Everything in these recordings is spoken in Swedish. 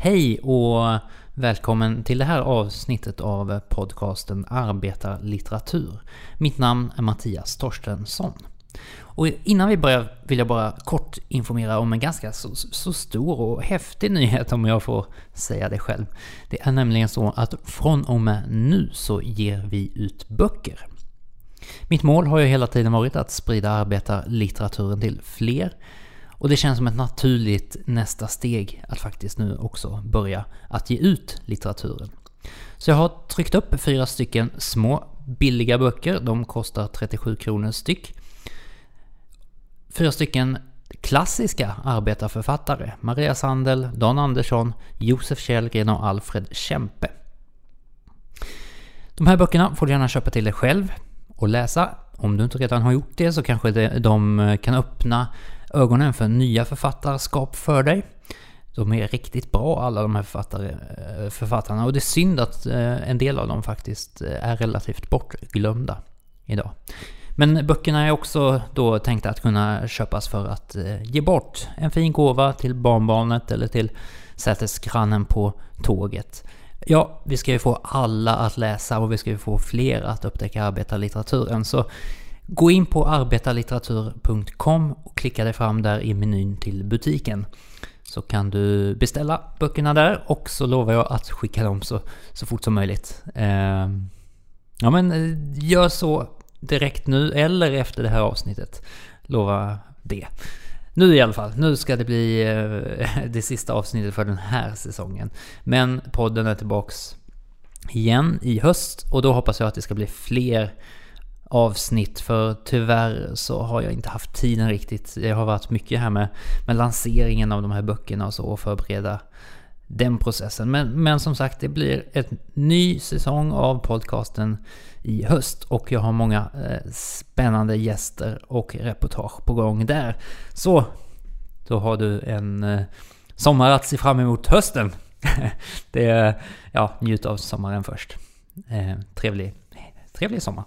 Hej och välkommen till det här avsnittet av podcasten Arbetarlitteratur. Mitt namn är Mattias Torstensson. Och innan vi börjar vill jag bara kort informera om en ganska så, så, stor och häftig nyhet om jag får säga det själv. Det är nämligen så att från och med nu så ger vi ut böcker. Mitt mål har ju hela tiden varit att sprida arbetarlitteraturen till fler och det känns som ett naturligt nästa steg att faktiskt nu också börja att ge ut litteraturen. Så jag har tryckt upp fyra stycken små billiga böcker. De kostar 37 kronor styck. Fyra stycken klassiska arbetarförfattare. Maria Sandel, Dan Andersson, Josef Kjellgren och Alfred Kempe. De här böckerna får du gärna köpa till dig själv och läsa. Om du inte redan har gjort det så kanske de kan öppna ögonen för nya författarskap för dig. De är riktigt bra alla de här författare, eh, författarna och det är synd att eh, en del av dem faktiskt eh, är relativt bortglömda idag. Men böckerna är också då tänkta att kunna köpas för att ge bort en fin gåva till barnbarnet eller till sätesgrannen på tåget. Ja, vi ska ju få alla att läsa och vi ska ju få fler att upptäcka arbetarlitteraturen. Så Gå in på arbetarlitteratur.com och klicka dig fram där i menyn till butiken. Så kan du beställa böckerna där och så lovar jag att skicka dem så, så fort som möjligt. Eh, ja men eh, gör så direkt nu eller efter det här avsnittet. Lova det. Nu i alla fall, nu ska det bli eh, det sista avsnittet för den här säsongen. Men podden är tillbaks igen i höst och då hoppas jag att det ska bli fler avsnitt för tyvärr så har jag inte haft tiden riktigt. Det har varit mycket här med, med lanseringen av de här böckerna och så och förbereda den processen. Men, men som sagt, det blir en ny säsong av podcasten i höst och jag har många eh, spännande gäster och reportage på gång där. Så, då har du en eh, sommar att se fram emot hösten. det, ja, njut av sommaren först. Eh, trevlig, trevlig sommar.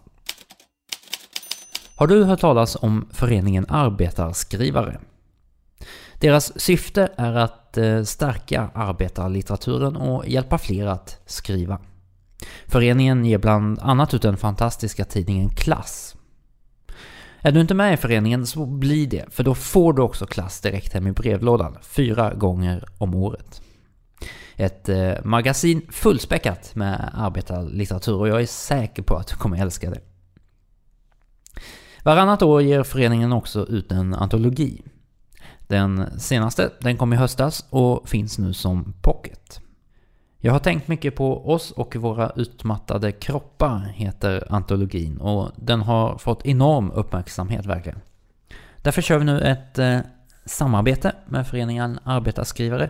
Har du hört talas om föreningen Arbetarskrivare? Deras syfte är att eh, stärka arbetarlitteraturen och hjälpa fler att skriva. Föreningen ger bland annat ut den fantastiska tidningen Klass. Är du inte med i föreningen så bli det, för då får du också Klass direkt hem i brevlådan fyra gånger om året. Ett eh, magasin fullspäckat med arbetarlitteratur och jag är säker på att du kommer älska det. Varannat år ger föreningen också ut en antologi. Den senaste, den kom i höstas och finns nu som pocket. Jag har tänkt mycket på oss och våra utmattade kroppar, heter antologin och den har fått enorm uppmärksamhet verkligen. Därför kör vi nu ett eh, samarbete med föreningen Arbetarskrivare.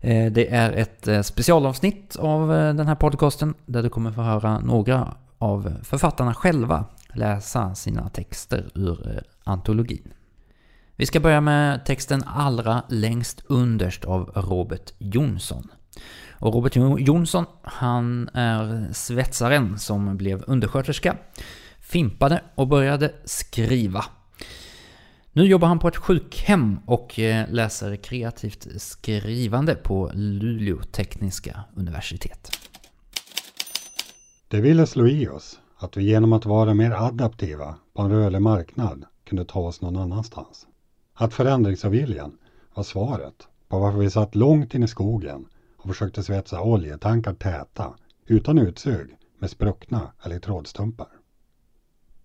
Eh, det är ett eh, specialavsnitt av eh, den här podcasten där du kommer få höra några av författarna själva läsa sina texter ur eh, antologin. Vi ska börja med texten allra längst underst av Robert Jonsson. Och Robert Jonsson, han är svetsaren som blev undersköterska, fimpade och började skriva. Nu jobbar han på ett sjukhem och eh, läser kreativt skrivande på Luleå tekniska universitet. Det ville slå i oss att vi genom att vara mer adaptiva på en rörlig marknad kunde ta oss någon annanstans. Att förändringsviljan var svaret på varför vi satt långt in i skogen och försökte svetsa oljetankar täta utan utsug med spruckna elektrodstumpar.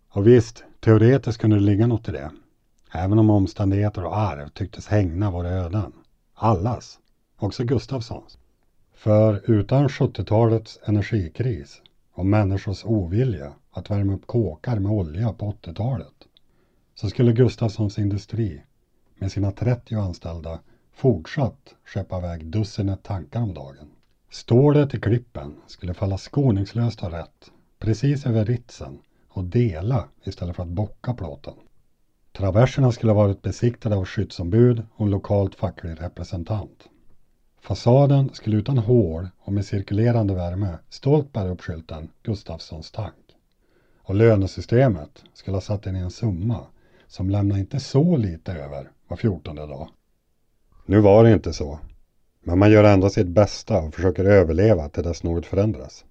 Och visst, teoretiskt kunde det ligga något i det. Även om omständigheter och arv tycktes hängna våra öden. Allas, också Gustafssons. För utan 70-talets energikris och människors ovilja att värma upp kåkar med olja på 80-talet så skulle Gustafssons industri med sina 30 anställda fortsatt skeppa iväg dussinet tankar om dagen. Stålet i klippen skulle falla skoningslöst och rätt precis över ritsen och dela istället för att bocka plåten. Traverserna skulle varit besiktade av skyddsombud och lokalt facklig representant. Fasaden skulle utan hål och med cirkulerande värme stolt bära upp skylten Gustafssons tank. Och lönesystemet skulle ha satt in i en summa som lämnade inte så lite över var fjortonde dag. Nu var det inte så. Men man gör ändå sitt bästa och försöker överleva till dess något förändras.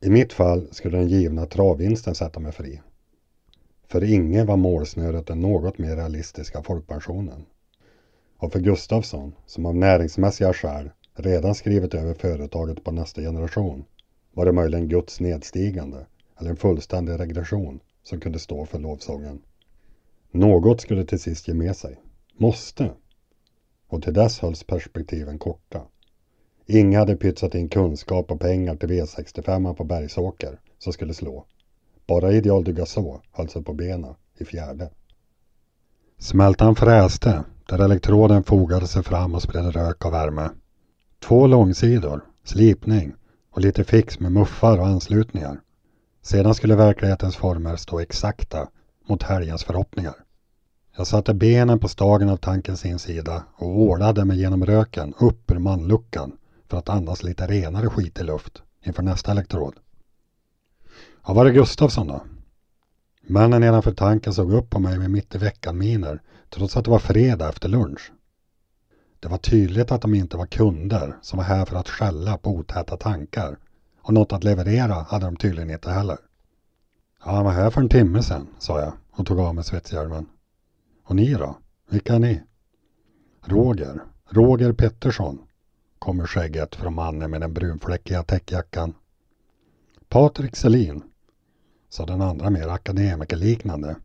I mitt fall skulle den givna travvinsten sätta mig fri. För ingen var målsnöret den något mer realistiska folkpensionen. Och för Gustafsson, som av näringsmässiga skäl redan skrivit över företaget på nästa generation, var det möjligen Guds nedstigande eller en fullständig regression som kunde stå för lovsången. Något skulle till sist ge med sig. Måste. Och till dess hölls perspektiven korta. Inga hade pytsat in kunskap och pengar till V65 på Bergsåker som skulle slå. Bara Ideal du höll sig på benen i fjärde. Smältan fräste där elektroden fogade sig fram och spred rök och värme. Två långsidor, slipning och lite fix med muffar och anslutningar. Sedan skulle verklighetens former stå exakta mot helgens förhoppningar. Jag satte benen på stagen av tankens insida och ålade mig genom röken upp ur manluckan för att andas lite renare skit i luft inför nästa elektrod. Ja, var det Gustafsson då? Männen nedanför tanken såg upp på mig med mitt i veckan-miner trots att det var fredag efter lunch. Det var tydligt att de inte var kunder som var här för att skälla på otäta tankar och något att leverera hade de tydligen inte heller. Ja, han var här för en timme sedan, sa jag och tog av mig svetshjälmen. Och ni då? Vilka är ni? Roger. Roger Pettersson, kommer skägget från mannen med den brunfläckiga täckjackan. Patrik Selin, sa den andra mer akademikerliknande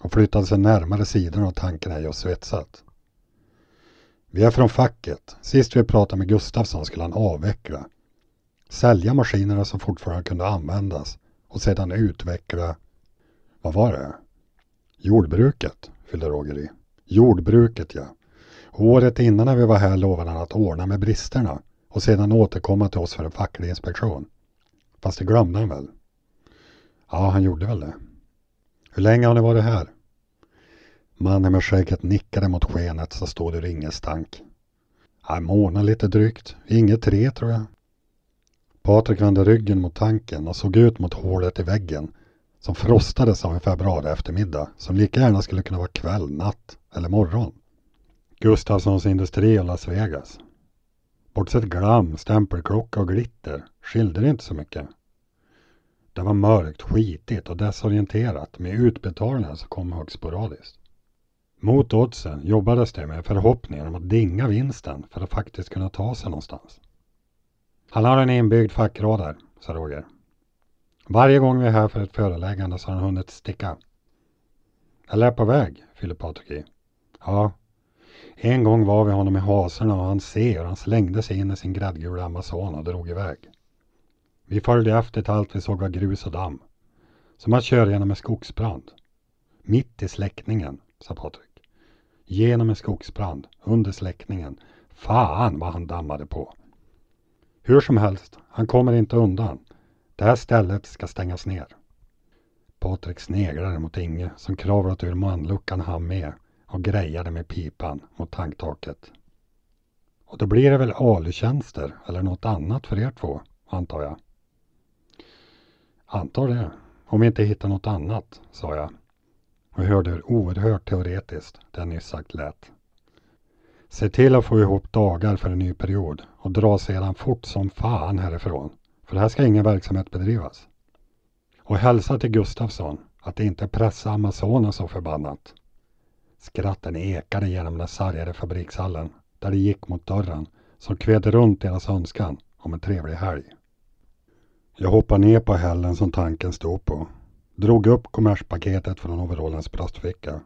och flyttade sig närmare sidan av tanken jag just svetsat. Vi är från facket. Sist vi pratade med Gustafsson skulle han avveckla. Sälja maskinerna som fortfarande kunde användas och sedan utveckla, vad var det? Jordbruket, fyllde Roger i. Jordbruket ja. Året innan när vi var här lovade han att ordna med bristerna och sedan återkomma till oss för en facklig inspektion. Fast det glömde han väl? Ja, han gjorde väl det. Hur länge har ni varit här? Mannen med skägget nickade mot skenet som stod ur ingenstank. En månad lite drygt. Inget tre tror jag. Patrik vände ryggen mot tanken och såg ut mot hålet i väggen som frostades av en februari eftermiddag som lika gärna skulle kunna vara kväll, natt eller morgon. Gustafssons industri och Las Vegas. Bortsett glam, stämpelklocka och glitter skilde det inte så mycket. Det var mörkt, skitigt och desorienterat med utbetalningar som kom högst sporadiskt. Mot oddsen jobbades det med förhoppningen om att dinga vinsten för att faktiskt kunna ta sig någonstans. Han har en inbyggd fackradar, sa Roger. Varje gång vi är här för ett föreläggande så har han hunnit sticka. Eller är på väg, fyller Patrik i. Ja. En gång var vi honom i hasorna och han ser och han slängde sig in i sin gräddgula Amazon och drog iväg. Vi följde efter till allt vi såg var grus och damm. Som att köra genom en skogsbrand. Mitt i släckningen, sa Patrik. Genom en skogsbrand, under släckningen. Fan vad han dammade på. Hur som helst, han kommer inte undan. Det här stället ska stängas ner. Patrik sneglade mot Inge som kravlat ur manluckan han med och grejade med pipan mot tanktaket. Och då blir det väl alutjänster eller något annat för er två, antar jag. Antar det, om vi inte hittar något annat, sa jag och hörde hur oerhört teoretiskt det nyss sagt lät. Se till att få ihop dagar för en ny period och dra sedan fort som fan härifrån. För här ska ingen verksamhet bedrivas. Och hälsa till Gustafsson att det inte pressar Amazonas så förbannat. Skratten ekade genom den sargade fabrikshallen där det gick mot dörren som kved runt deras önskan om en trevlig helg. Jag hoppade ner på hällen som tanken stod på. Drog upp kommerspaketet från overallens bröstficka.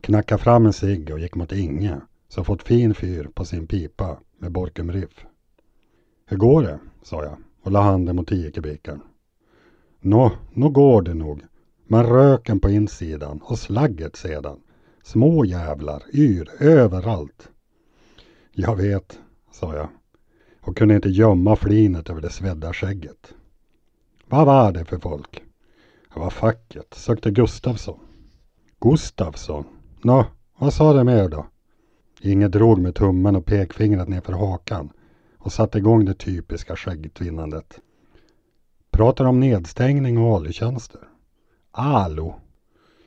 Knackade fram en cigg och gick mot Inge som fått fin fyr på sin pipa med Borkum Riff. Hur går det? sa jag och la handen mot tiokubiken. Nå, nå går det nog. Men röken på insidan och slagget sedan. Små jävlar, yr, överallt. Jag vet, sa jag och kunde inte gömma flinet över det svedda skägget. Vad var det för folk? Det var facket, sökte Gustafsson. Gustafsson? Nå, vad sa det mer då? Inge drog med tummen och pekfingret nerför hakan och satte igång det typiska skäggtvinnandet. Pratar om nedstängning och ALU-tjänster. Alo!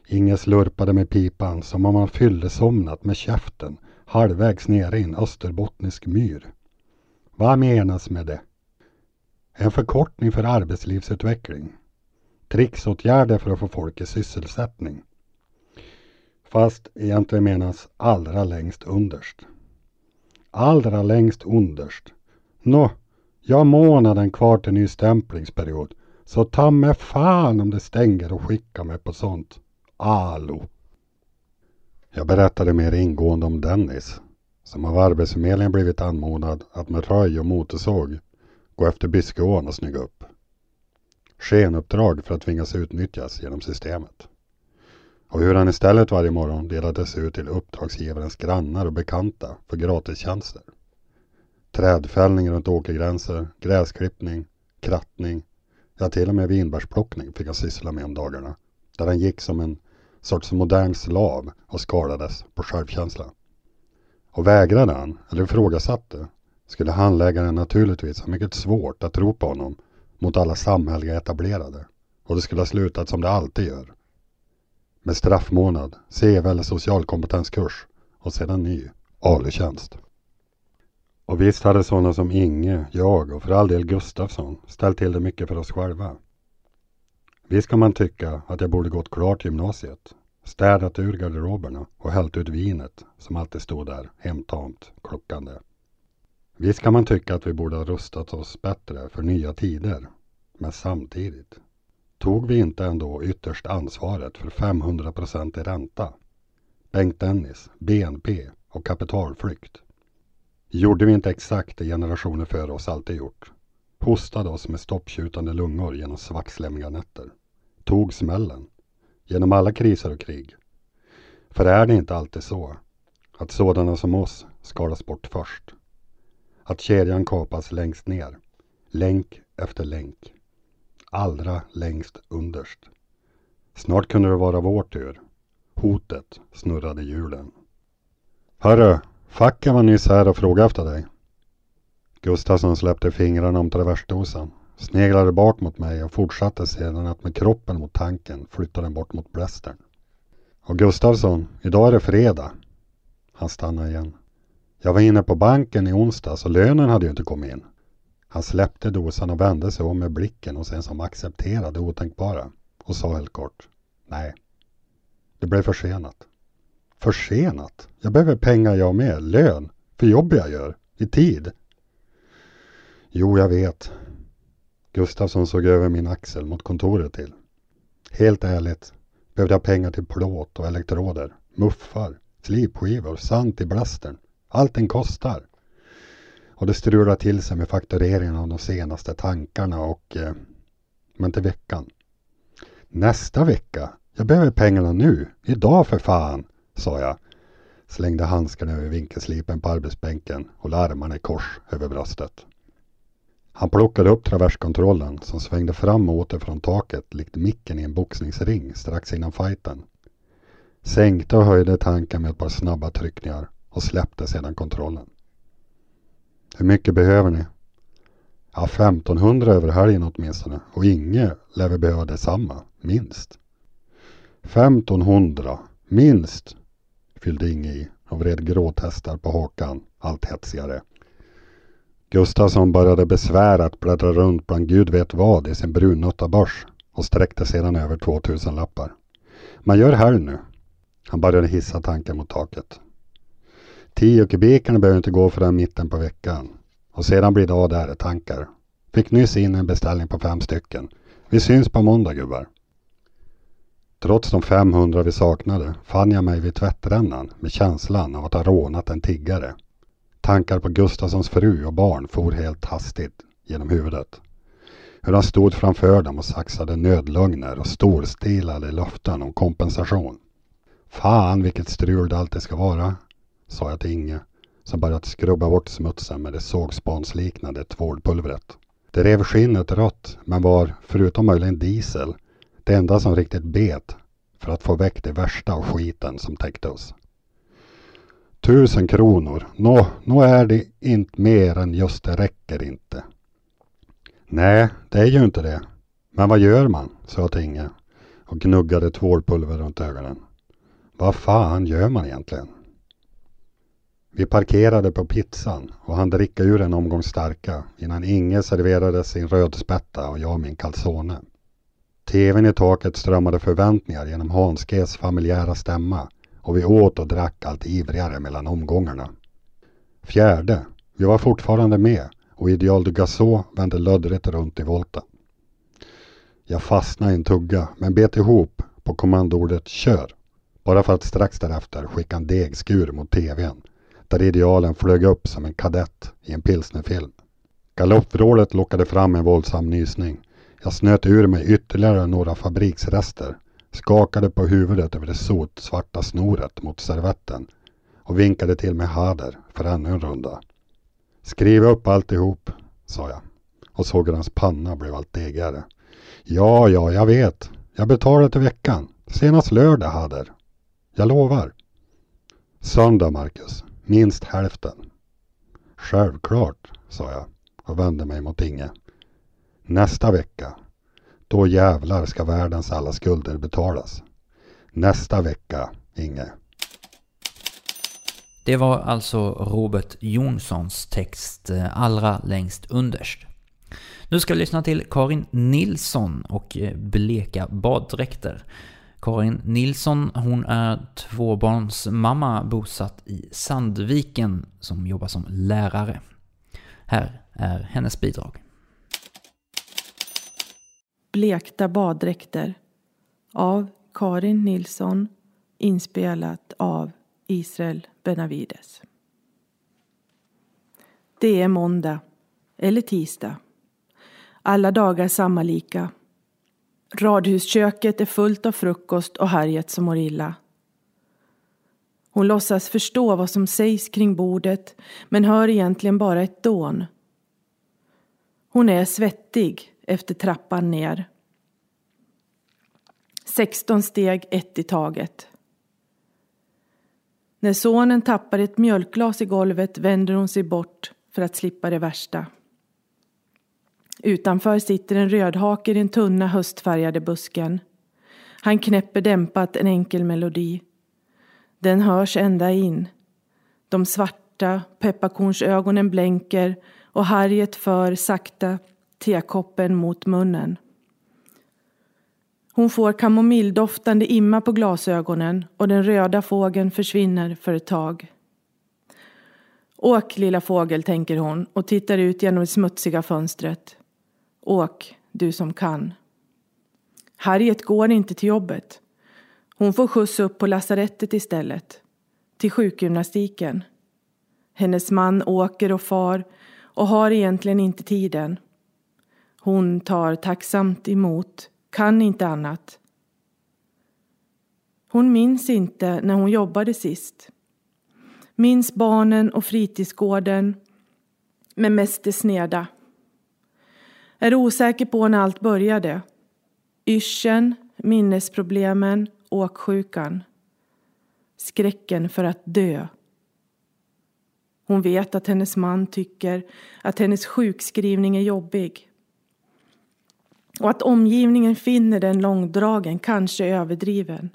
Inge slurpade med pipan som om han fyllesomnat med käften halvvägs nere i en österbottnisk myr. Vad menas med det? En förkortning för arbetslivsutveckling. Tricksåtgärder för att få folk i sysselsättning. Fast egentligen menas allra längst underst. Allra längst underst. Nå, jag har månaden kvar till ny stämplingsperiod. Så ta med fan om det stänger och skicka mig på sånt. Allo. Jag berättade mer ingående om Dennis, som av Arbetsförmedlingen blivit anmodad att med röj och motorsåg gå efter Byskeån och snygga upp. Skenuppdrag för att tvingas utnyttjas genom systemet. Och hur han istället varje morgon delades ut till uppdragsgivarens grannar och bekanta för gratistjänster. Trädfällning runt åkergränser, gräsklippning, krattning, ja till och med vinbärsplockning fick han syssla med om dagarna. Där han gick som en sorts modern slav och skadades på självkänsla. Och vägrade han, eller ifrågasatte, skulle handläggaren naturligtvis ha mycket svårt att tro på honom mot alla samhälleliga etablerade. Och det skulle ha slutat som det alltid gör. Med straffmånad, CV eller socialkompetenskurs och sedan ny ALU-tjänst. Och visst hade sådana som Inge, jag och för all del Gustafsson ställt till det mycket för oss själva. Visst kan man tycka att jag borde gått klart gymnasiet, städat ur garderoberna och hällt ut vinet som alltid stod där hemtamt klockande. Visst kan man tycka att vi borde ha rustat oss bättre för nya tider. Men samtidigt tog vi inte ändå ytterst ansvaret för 500 procent i ränta. Bengt Dennis, BNP och kapitalflykt. Gjorde vi inte exakt det generationer före oss alltid gjort? Hostade oss med stopptjutande lungor genom svartslemmiga nätter. Tog smällen. Genom alla kriser och krig. För är det inte alltid så att sådana som oss skalas bort först? Att kedjan kapas längst ner. Länk efter länk. Allra längst underst. Snart kunde det vara vår tur. Hotet snurrade hjulen. Hörru, facken var nyss här och frågade efter dig. Gustafsson släppte fingrarna om traversdosan, sneglade bak mot mig och fortsatte sedan att med kroppen mot tanken flytta den bort mot blästern. Och Gustafsson, idag är det fredag. Han stannade igen. Jag var inne på banken i onsdags och lönen hade ju inte kommit in. Han släppte dosan och vände sig om med blicken och sen som accepterade otänkbara och sa helt kort. Nej, det blev försenat. Försenat? Jag behöver pengar jag med, lön, för jobb jag gör, i tid. Jo, jag vet. Gustafsson såg över min axel mot kontoret till. Helt ärligt behövde jag pengar till plåt och elektroder, muffar, slipskivor, sand till blastern. Allting kostar. Och det strular till sig med faktureringen av de senaste tankarna och... Eh, men till veckan. Nästa vecka? Jag behöver pengarna nu. Idag för fan, sa jag. Slängde handskarna över vinkelslipen på arbetsbänken och armarna i kors över bröstet. Han plockade upp traverskontrollen som svängde fram och åter från taket likt micken i en boxningsring strax innan fighten. Sänkte och höjde tanken med ett par snabba tryckningar och släppte sedan kontrollen. Hur mycket behöver ni? Ja, 1500 över helgen åtminstone och Inge lär vi behöva detsamma, minst. 1500, minst, fyllde Inge i och vred gråtestar på hakan allt hetsigare. Gustafsson började besvärat bläddra runt bland gud vet vad i sin brunnötta börs och sträckte sedan över 2000 lappar. Man gör här nu. Han började hissa tanken mot taket. Tio kubikerna behöver inte gå förrän mitten på veckan. Och sedan blir det av där tankar. Fick nyss in en beställning på fem stycken. Vi syns på måndag gubbar. Trots de 500 vi saknade fann jag mig vid tvättrännan med känslan av att ha rånat en tiggare. Tankar på Gustafssons fru och barn for helt hastigt genom huvudet. Hur han stod framför dem och saxade nödlögner och storstilade löften om kompensation. Fan vilket strul det alltid ska vara sa jag till Inge som börjat skrubba bort smutsen med det sågspånsliknande tvålpulvret. Det rev skinnet rött men var, förutom möjligen diesel, det enda som riktigt bet för att få väck det värsta av skiten som täckte oss. Tusen kronor, nå, nå är det inte mer än just det räcker inte. Nej, det är ju inte det. Men vad gör man? sa jag till Inge och gnuggade tvålpulver runt ögonen. Vad fan gör man egentligen? Vi parkerade på pizzan och han dricka ur en omgång starka innan Inge serverade sin rödspätta och jag min calzone. TVn i taket strömmade förväntningar genom Hans Gs familjära stämma och vi åt och drack allt ivrigare mellan omgångarna. Fjärde. Vi var fortfarande med och Ideal de Gassot vände löddrigt runt i volten. Jag fastnade i en tugga men bet ihop på kommandoordet kör. Bara för att strax därefter skicka en degskur mot TVn där idealen flög upp som en kadett i en pilsnerfilm. Galoppvrålet lockade fram en våldsam nysning. Jag snöt ur mig ytterligare några fabriksrester, skakade på huvudet över det sotsvarta snoret mot servetten och vinkade till med Hader för ännu en runda. Skriv upp alltihop, sa jag och såg hur hans panna blev allt degigare. Ja, ja, jag vet. Jag betalar till veckan. Senast lördag, Hader. Jag lovar. Söndag, Marcus. Minst hälften. Självklart, sa jag och vände mig mot Inge. Nästa vecka. Då jävlar ska världens alla skulder betalas. Nästa vecka, Inge. Det var alltså Robert Jonssons text eh, allra längst underst. Nu ska vi lyssna till Karin Nilsson och eh, Bleka baddräkter. Karin Nilsson, hon är tvåbarnsmamma bosatt i Sandviken som jobbar som lärare. Här är hennes bidrag. Blekta baddräkter av Karin Nilsson inspelat av Israel Benavides. Det är måndag eller tisdag. Alla dagar samma lika. Radhusköket är fullt av frukost och Harriet som mår illa. Hon låtsas förstå vad som sägs kring bordet men hör egentligen bara ett dån. Hon är svettig efter trappan ner. 16 steg, ett i taget. När sonen tappar ett mjölkglas i golvet vänder hon sig bort för att slippa det värsta. Utanför sitter en rödhake i den tunna höstfärgade busken. Han knäpper dämpat en enkel melodi. Den hörs ända in. De svarta pepparkornsögonen blänker och Harriet för sakta tekoppen mot munnen. Hon får kamomilldoftande imma på glasögonen och den röda fågeln försvinner för ett tag. Åk lilla fågel, tänker hon och tittar ut genom det smutsiga fönstret. Åk, du som kan. Harriet går inte till jobbet. Hon får skjuts upp på lasarettet istället. Till sjukgymnastiken. Hennes man åker och far och har egentligen inte tiden. Hon tar tacksamt emot, kan inte annat. Hon minns inte när hon jobbade sist. Minns barnen och fritidsgården, men mest det sneda. Är osäker på när allt började. Yrseln, minnesproblemen, åksjukan. Skräcken för att dö. Hon vet att hennes man tycker att hennes sjukskrivning är jobbig. Och att omgivningen finner den långdragen, kanske överdriven.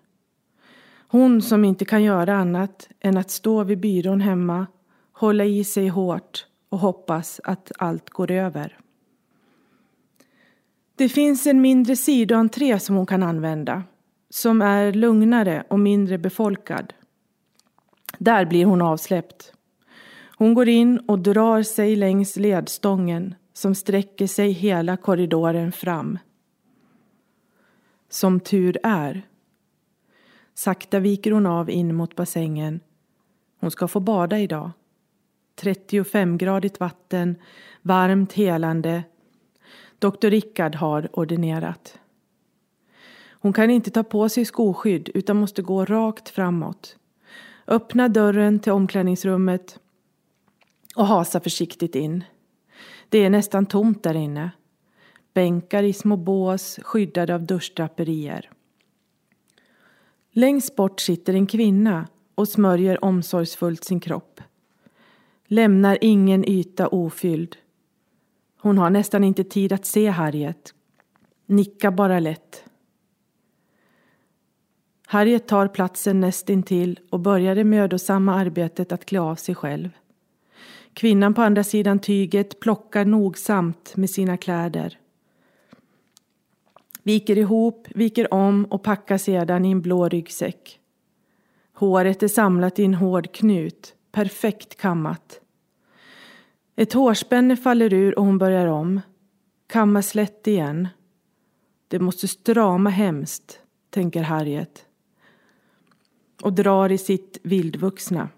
Hon som inte kan göra annat än att stå vid byrån hemma, hålla i sig hårt och hoppas att allt går över. Det finns en mindre sidoentré som hon kan använda, som är lugnare och mindre befolkad. Där blir hon avsläppt. Hon går in och drar sig längs ledstången som sträcker sig hela korridoren fram. Som tur är. Sakta viker hon av in mot bassängen. Hon ska få bada idag. 35-gradigt vatten, varmt helande. Doktor Rickard har ordinerat. Hon kan inte ta på sig skoskydd utan måste gå rakt framåt. Öppna dörren till omklädningsrummet och hasa försiktigt in. Det är nästan tomt där inne. Bänkar i små bås skyddade av duschdraperier. Längst bort sitter en kvinna och smörjer omsorgsfullt sin kropp. Lämnar ingen yta ofylld. Hon har nästan inte tid att se Harriet. Nickar bara lätt. Harriet tar platsen nästintill och börjar det mödosamma arbetet att klä av sig själv. Kvinnan på andra sidan tyget plockar nogsamt med sina kläder. Viker ihop, viker om och packar sedan i en blå ryggsäck. Håret är samlat i en hård knut, perfekt kammat. Ett hårspänne faller ur och hon börjar om. Kammar slätt igen. Det måste strama hemskt, tänker Harriet. Och drar i sitt vildvuxna.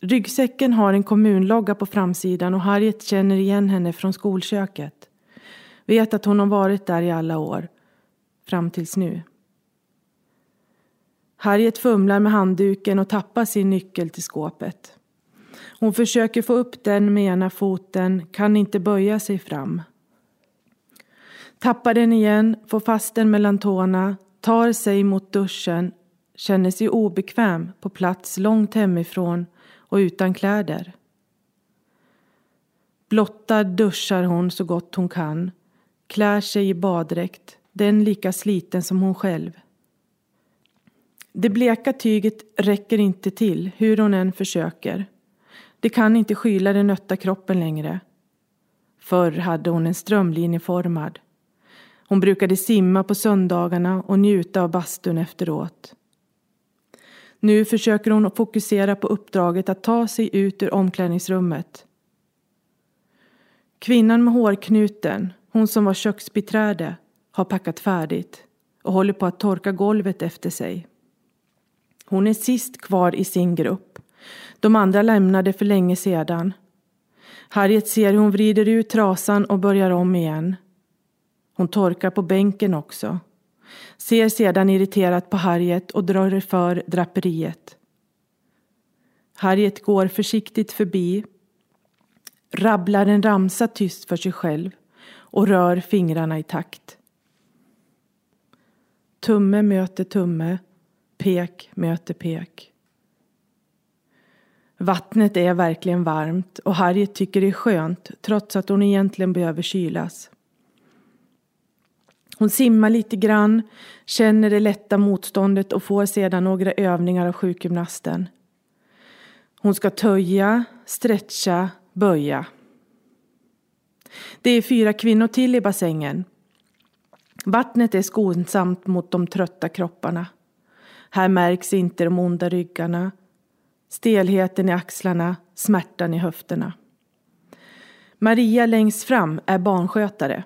Ryggsäcken har en kommunlogga på framsidan och Harriet känner igen henne från skolköket. Vet att hon har varit där i alla år. Fram tills nu. Harriet fumlar med handduken och tappar sin nyckel till skåpet. Hon försöker få upp den med ena foten, kan inte böja sig fram. Tappar den igen, får fast den mellan tårna, tar sig mot duschen, känner sig obekväm på plats långt hemifrån och utan kläder. Blottad duschar hon så gott hon kan, klär sig i baddräkt, den lika sliten som hon själv. Det bleka tyget räcker inte till hur hon än försöker. Det kan inte skyla den nötta kroppen längre. Förr hade hon en strömlinjeformad. Hon brukade simma på söndagarna och njuta av bastun efteråt. Nu försöker hon fokusera på uppdraget att ta sig ut ur omklädningsrummet. Kvinnan med hårknuten, hon som var köksbiträde, har packat färdigt och håller på att torka golvet efter sig. Hon är sist kvar i sin grupp. De andra lämnade för länge sedan. Harriet ser hur hon vrider ut trasan och börjar om igen. Hon torkar på bänken också. Ser sedan irriterat på Harriet och drar för draperiet. Harriet går försiktigt förbi, rabblar en ramsa tyst för sig själv och rör fingrarna i takt. Tumme möter tumme, pek möter pek. Vattnet är verkligen varmt och Harriet tycker det är skönt trots att hon egentligen behöver kylas. Hon simmar lite grann, känner det lätta motståndet och får sedan några övningar av sjukgymnasten. Hon ska töja, stretcha, böja. Det är fyra kvinnor till i bassängen. Vattnet är skonsamt mot de trötta kropparna. Här märks inte de onda ryggarna, stelheten i axlarna, smärtan i höfterna. Maria längst fram är barnskötare.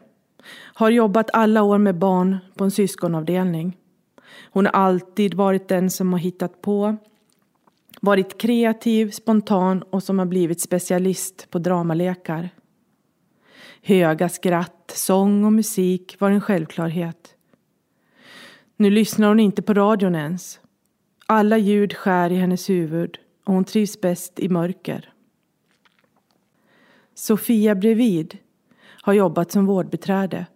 Har jobbat alla år med barn på en syskonavdelning. Hon har alltid varit den som har hittat på, varit kreativ, spontan och som har blivit specialist på dramalekar. Höga skratt, sång och musik var en självklarhet. Nu lyssnar hon inte på radion ens. Alla ljud skär i hennes huvud och hon trivs bäst i mörker. Sofia bredvid har jobbat som vårdbiträde.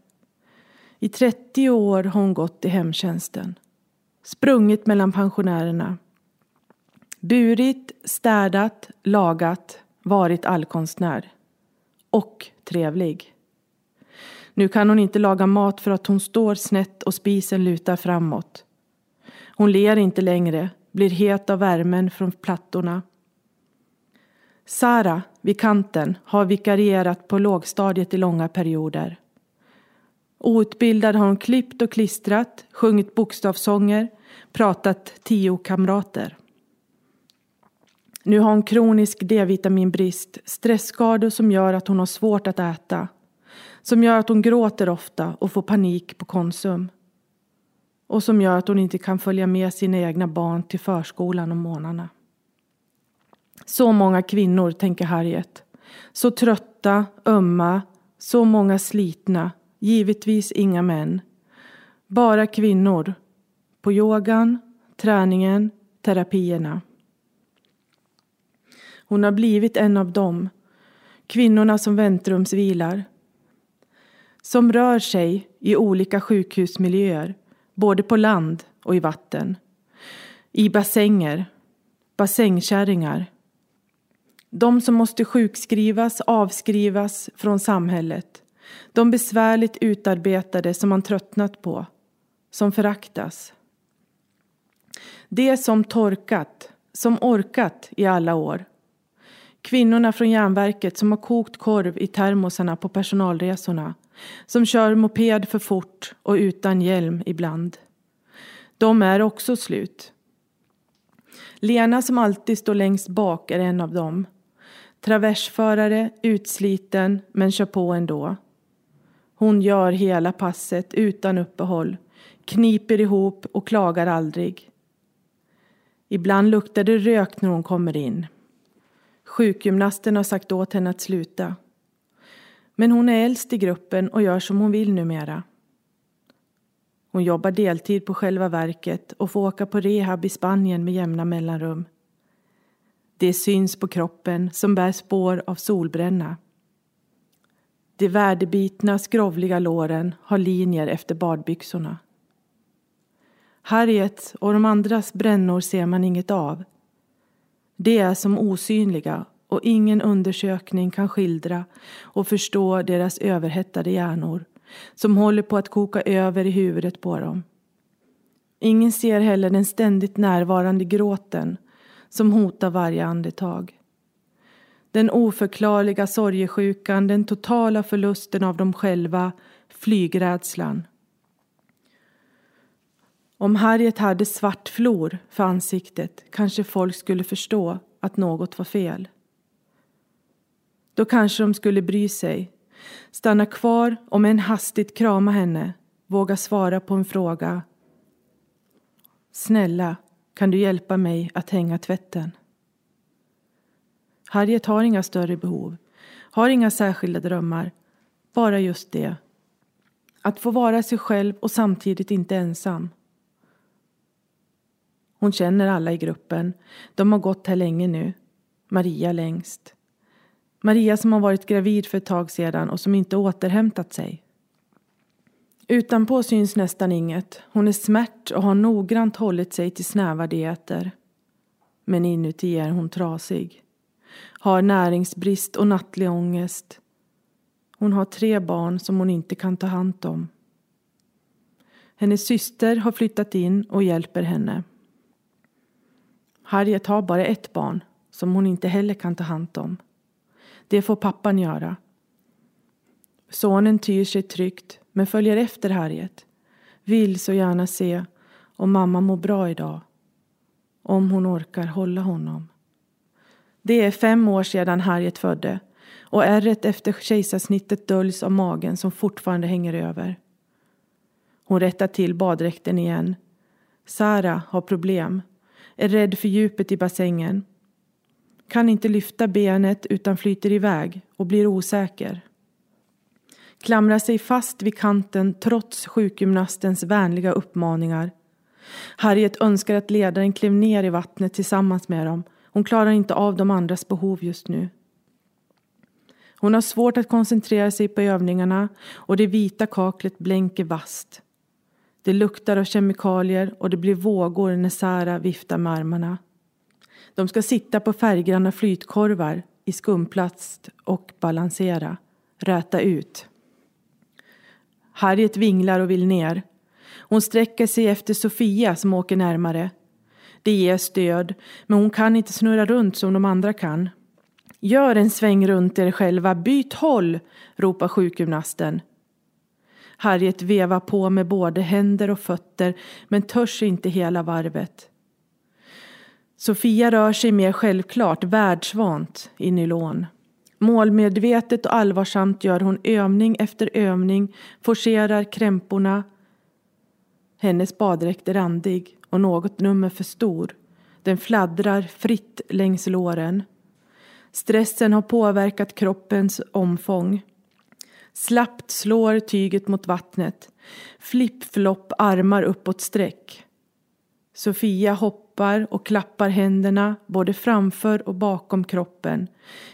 I 30 år har hon gått i hemtjänsten. Sprungit mellan pensionärerna. Burit, städat, lagat, varit allkonstnär. Och trevlig. Nu kan hon inte laga mat för att hon står snett och spisen lutar framåt. Hon ler inte längre, blir het av värmen från plattorna. Sara, vid kanten, har vikarierat på lågstadiet i långa perioder. Outbildad har hon klippt och klistrat, sjungit bokstavssånger, pratat tio kamrater. Nu har hon kronisk D-vitaminbrist, stressskador som gör att hon har svårt att äta, som gör att hon gråter ofta och får panik på Konsum och som gör att hon inte kan följa med sina egna barn till förskolan om morgnarna. Så många kvinnor, tänker Harriet. Så trötta, ömma, så många slitna, givetvis inga män. Bara kvinnor. På yogan, träningen, terapierna. Hon har blivit en av dem. Kvinnorna som väntrumsvilar. Som rör sig i olika sjukhusmiljöer både på land och i vatten. I bassänger, bassängkärringar. De som måste sjukskrivas, avskrivas från samhället. De besvärligt utarbetade som man tröttnat på, som föraktas. Det som torkat, som orkat i alla år. Kvinnorna från järnverket som har kokt korv i termosarna på personalresorna. Som kör moped för fort och utan hjälm ibland. De är också slut. Lena som alltid står längst bak är en av dem. Traversförare, utsliten, men kör på ändå. Hon gör hela passet utan uppehåll, kniper ihop och klagar aldrig. Ibland luktar det rök när hon kommer in. Sjukgymnasten har sagt åt henne att sluta. Men hon är äldst i gruppen och gör som hon vill numera. Hon jobbar deltid på själva verket och får åka på rehab i Spanien med jämna mellanrum. Det syns på kroppen som bär spår av solbränna. De värdebitna, skrovliga låren har linjer efter badbyxorna. Harriets och de andras brännor ser man inget av. De är som osynliga och ingen undersökning kan skildra och förstå deras överhettade hjärnor som håller på att koka över i huvudet på dem. Ingen ser heller den ständigt närvarande gråten som hotar varje andetag. Den oförklarliga sorgesjukan, den totala förlusten av dem själva, flygrädslan. Om Harriet hade svart flor för ansiktet kanske folk skulle förstå att något var fel. Då kanske de skulle bry sig, stanna kvar och med en hastigt krama henne, våga svara på en fråga. Snälla, kan du hjälpa mig att hänga tvätten? Harriet har inga större behov, har inga särskilda drömmar, bara just det. Att få vara sig själv och samtidigt inte ensam. Hon känner alla i gruppen. De har gått här länge nu. Maria längst. Maria som har varit gravid för ett tag sedan och som inte återhämtat sig. Utanpå syns nästan inget. Hon är smärt och har noggrant hållit sig till snäva dieter. Men inuti är hon trasig. Har näringsbrist och nattlig ångest. Hon har tre barn som hon inte kan ta hand om. Hennes syster har flyttat in och hjälper henne. Harriet har bara ett barn som hon inte heller kan ta hand om. Det får pappan göra. Sonen tyr sig tryggt men följer efter Harriet. Vill så gärna se om mamma mår bra idag. Om hon orkar hålla honom. Det är fem år sedan Harriet födde och ärret efter kejsarsnittet döljs av magen som fortfarande hänger över. Hon rättar till baddräkten igen. Sara har problem är rädd för djupet i bassängen. Kan inte lyfta benet utan flyter iväg och blir osäker. Klamrar sig fast vid kanten trots sjukgymnastens vänliga uppmaningar. Harriet önskar att ledaren klev ner i vattnet tillsammans med dem. Hon klarar inte av de andras behov just nu. Hon har svårt att koncentrera sig på övningarna och det vita kaklet blänker vast. Det luktar av kemikalier och det blir vågor när Sara viftar med armarna. De ska sitta på färggranna flytkorvar i skumplast och balansera, räta ut. Harriet vinglar och vill ner. Hon sträcker sig efter Sofia som åker närmare. Det ger stöd, men hon kan inte snurra runt som de andra kan. Gör en sväng runt er själva, byt håll, ropar sjukgymnasten. Harriet vevar på med både händer och fötter men törs inte hela varvet. Sofia rör sig mer självklart, världsvant, i nylon. Målmedvetet och allvarsamt gör hon övning efter övning, forcerar krämporna. Hennes baddräkt är randig och något nummer för stor. Den fladdrar fritt längs låren. Stressen har påverkat kroppens omfång. Slappt slår tyget mot vattnet. Flipp-flopp armar uppåt sträck. Sofia hoppar och klappar händerna både framför och bakom kroppen.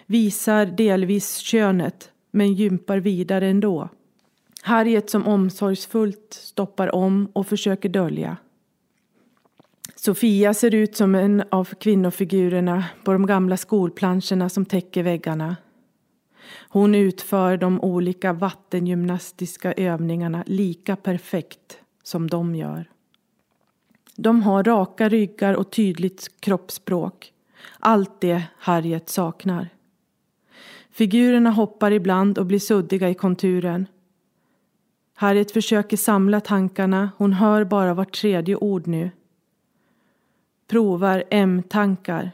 Visar delvis könet men gympar vidare ändå. Harriet som omsorgsfullt stoppar om och försöker dölja. Sofia ser ut som en av kvinnofigurerna på de gamla skolplanscherna som täcker väggarna. Hon utför de olika vattengymnastiska övningarna lika perfekt som de gör. De har raka ryggar och tydligt kroppsspråk. Allt det Harriet saknar. Figurerna hoppar ibland och blir suddiga i konturen. Harriet försöker samla tankarna, hon hör bara vart tredje ord nu. Provar M-tankar.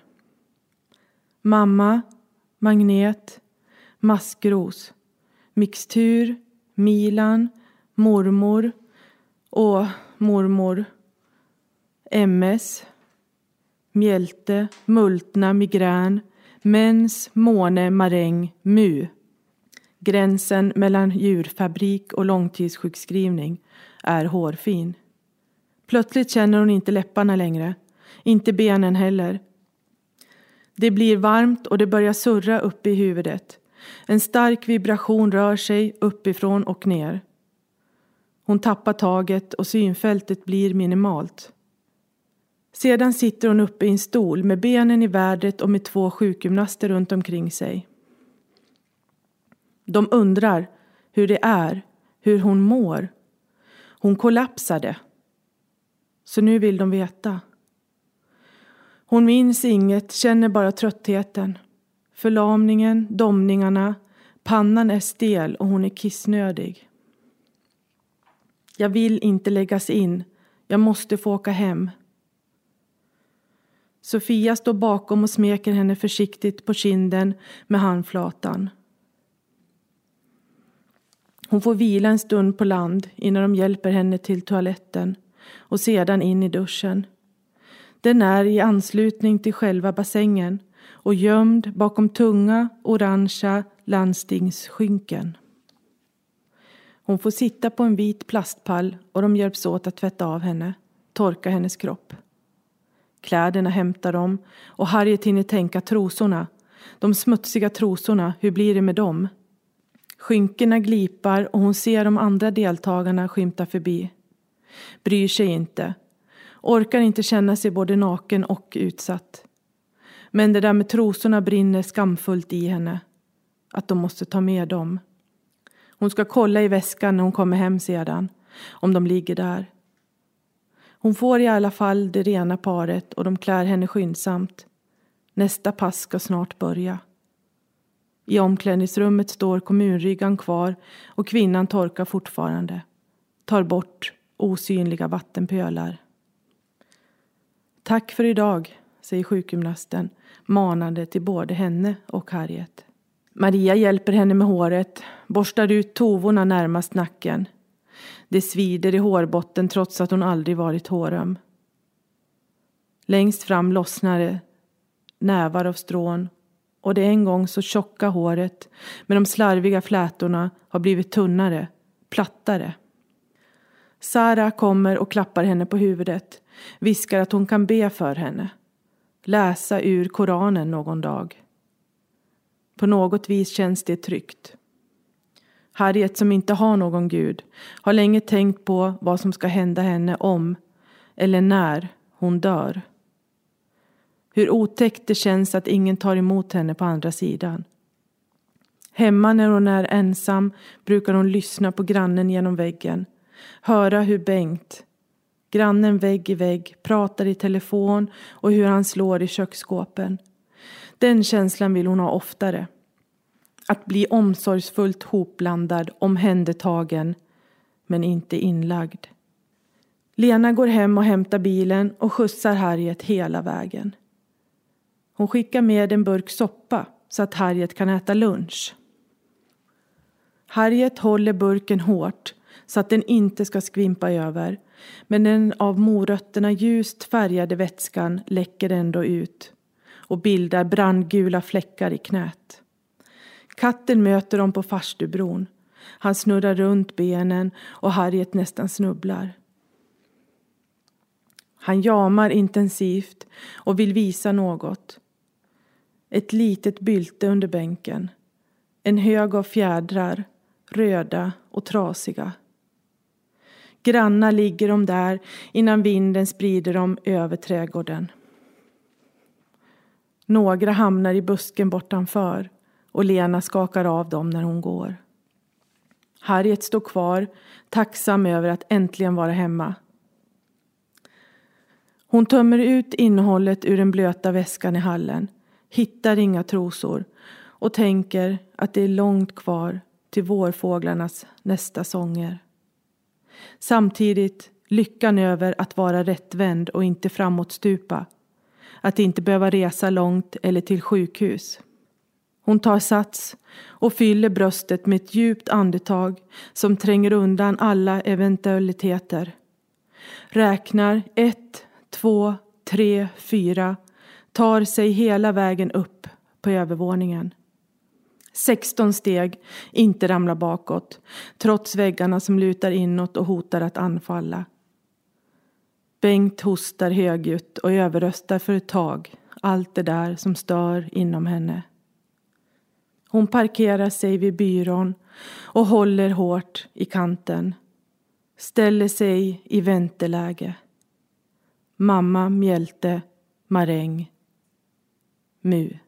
Mamma, magnet, maskros, mixtur, Milan, mormor och mormor, MS, mjälte, multna, migrän, mens, måne, maräng, mu. Gränsen mellan djurfabrik och långtidssjukskrivning är hårfin. Plötsligt känner hon inte läpparna längre, inte benen heller. Det blir varmt och det börjar surra uppe i huvudet. En stark vibration rör sig uppifrån och ner. Hon tappar taget och synfältet blir minimalt. Sedan sitter hon uppe i en stol med benen i vädret och med två sjukgymnaster runt omkring sig. De undrar hur det är, hur hon mår. Hon kollapsade. Så nu vill de veta. Hon minns inget, känner bara tröttheten. Förlamningen, domningarna, pannan är stel och hon är kissnödig. Jag vill inte läggas in. Jag måste få åka hem. Sofia står bakom och smeker henne försiktigt på kinden med handflatan. Hon får vila en stund på land innan de hjälper henne till toaletten och sedan in i duschen. Den är i anslutning till själva bassängen och gömd bakom tunga orangea landstingsskynken. Hon får sitta på en vit plastpall och de hjälps åt att tvätta av henne, torka hennes kropp. Kläderna hämtar de och Harriet hinner tänka trosorna. De smutsiga trosorna, hur blir det med dem? Skynkena glipar och hon ser de andra deltagarna skymta förbi. Bryr sig inte. Orkar inte känna sig både naken och utsatt. Men det där med trosorna brinner skamfullt i henne. Att de måste ta med dem. Hon ska kolla i väskan när hon kommer hem sedan. Om de ligger där. Hon får i alla fall det rena paret och de klär henne skyndsamt. Nästa pass ska snart börja. I omklädningsrummet står kommunryggan kvar och kvinnan torkar fortfarande. Tar bort osynliga vattenpölar. Tack för idag, säger sjukgymnasten manande till både henne och Harriet. Maria hjälper henne med håret, borstar ut tovorna närmast nacken. Det svider i hårbotten trots att hon aldrig varit håröm. Längst fram lossnar det nävar av strån och det en gång så tjocka håret med de slarviga flätorna har blivit tunnare, plattare. Sara kommer och klappar henne på huvudet, viskar att hon kan be för henne. Läsa ur Koranen någon dag. På något vis känns det tryggt. Harriet som inte har någon gud har länge tänkt på vad som ska hända henne om, eller när, hon dör. Hur otäckt det känns att ingen tar emot henne på andra sidan. Hemma när hon är ensam brukar hon lyssna på grannen genom väggen. Höra hur Bengt, grannen vägg i vägg, pratar i telefon och hur han slår i köksskåpen. Den känslan vill hon ha oftare. Att bli omsorgsfullt hopblandad, omhändertagen, men inte inlagd. Lena går hem och hämtar bilen och skjutsar Harriet hela vägen. Hon skickar med en burk soppa så att Harriet kan äta lunch. Harriet håller burken hårt så att den inte ska skvimpa över men den av morötterna ljust färgade vätskan läcker ändå ut och bildar brandgula fläckar i knät. Katten möter dem på farstubron. Han snurrar runt benen och Harriet nästan snubblar. Han jamar intensivt och vill visa något. Ett litet bylte under bänken. En hög av fjädrar, röda och trasiga. Granna ligger de där innan vinden sprider dem över trädgården. Några hamnar i busken bortanför och Lena skakar av dem när hon går. Harriet står kvar, tacksam över att äntligen vara hemma. Hon tömmer ut innehållet ur den blöta väskan i hallen, hittar inga trosor och tänker att det är långt kvar till vårfåglarnas nästa sånger. Samtidigt lyckan över att vara rättvänd och inte framåtstupa. Att inte behöva resa långt eller till sjukhus. Hon tar sats och fyller bröstet med ett djupt andetag som tränger undan alla eventualiteter. Räknar ett, två, tre, fyra. Tar sig hela vägen upp på övervåningen. 16 steg, inte ramla bakåt, trots väggarna som lutar inåt och hotar att anfalla. Bengt hostar högljutt och överröstar för ett tag allt det där som stör inom henne. Hon parkerar sig vid byrån och håller hårt i kanten. Ställer sig i vänteläge. Mamma mjälte, maräng, mu.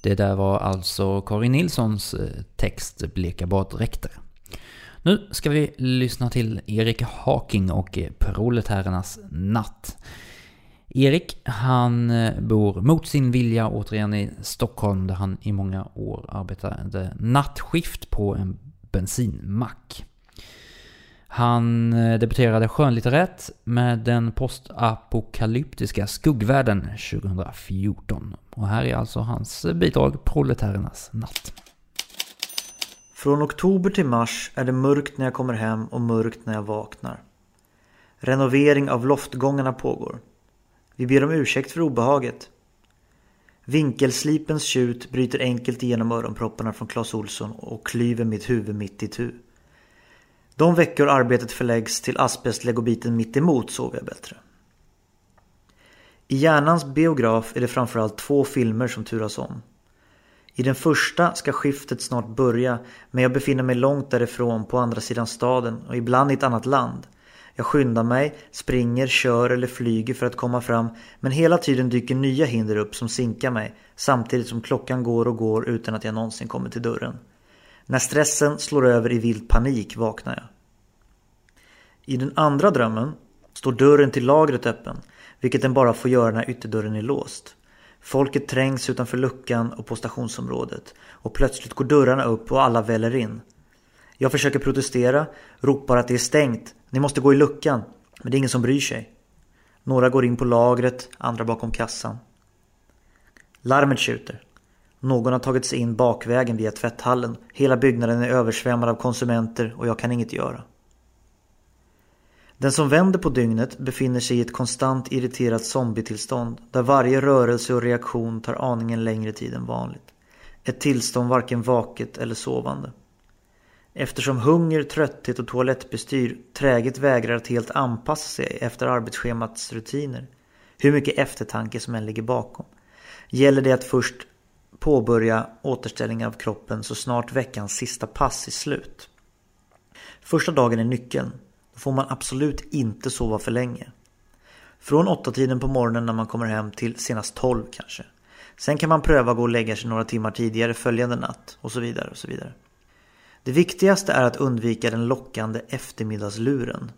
Det där var alltså Karin Nilssons eh, text Bleka baddräkter. Nu ska vi lyssna till Erik Haking och eh, Proletärernas natt. Erik, han eh, bor mot sin vilja återigen i Stockholm där han i många år arbetade nattskift på en bensinmack. Han eh, debuterade skönlitterärt med den postapokalyptiska skuggvärlden 2014. Och här är alltså hans bidrag Proletärernas natt. Från oktober till mars är det mörkt när jag kommer hem och mörkt när jag vaknar. Renovering av loftgångarna pågår. Vi ber om ursäkt för obehaget. Vinkelslipens tjut bryter enkelt igenom öronpropparna från Clas Olsson och klyver mitt huvud mitt i tu. De veckor arbetet förläggs till asbestlegobiten mitt emot sover jag bättre. I hjärnans biograf är det framförallt två filmer som turas om. I den första ska skiftet snart börja men jag befinner mig långt därifrån på andra sidan staden och ibland i ett annat land. Jag skyndar mig, springer, kör eller flyger för att komma fram men hela tiden dyker nya hinder upp som sinkar mig samtidigt som klockan går och går utan att jag någonsin kommer till dörren. När stressen slår över i vild panik vaknar jag. I den andra drömmen står dörren till lagret öppen vilket den bara får göra när ytterdörren är låst. Folket trängs utanför luckan och på stationsområdet och plötsligt går dörrarna upp och alla väller in. Jag försöker protestera, ropar att det är stängt, ni måste gå i luckan, men det är ingen som bryr sig. Några går in på lagret, andra bakom kassan. Larmet tjuter. Någon har tagit sig in bakvägen via tvätthallen. Hela byggnaden är översvämmad av konsumenter och jag kan inget göra. Den som vänder på dygnet befinner sig i ett konstant irriterat zombietillstånd där varje rörelse och reaktion tar aningen längre tid än vanligt. Ett tillstånd varken vaket eller sovande. Eftersom hunger, trötthet och toalettbestyr träget vägrar att helt anpassa sig efter arbetsschemats rutiner, hur mycket eftertanke som än ligger bakom, gäller det att först påbörja återställning av kroppen så snart veckans sista pass är slut. Första dagen är nyckeln Då får man absolut inte sova för länge. Från åtta tiden på morgonen när man kommer hem till senast 12 kanske. Sen kan man pröva att gå och lägga sig några timmar tidigare följande natt och så vidare och så vidare. Det viktigaste är att undvika den lockande eftermiddagsluren.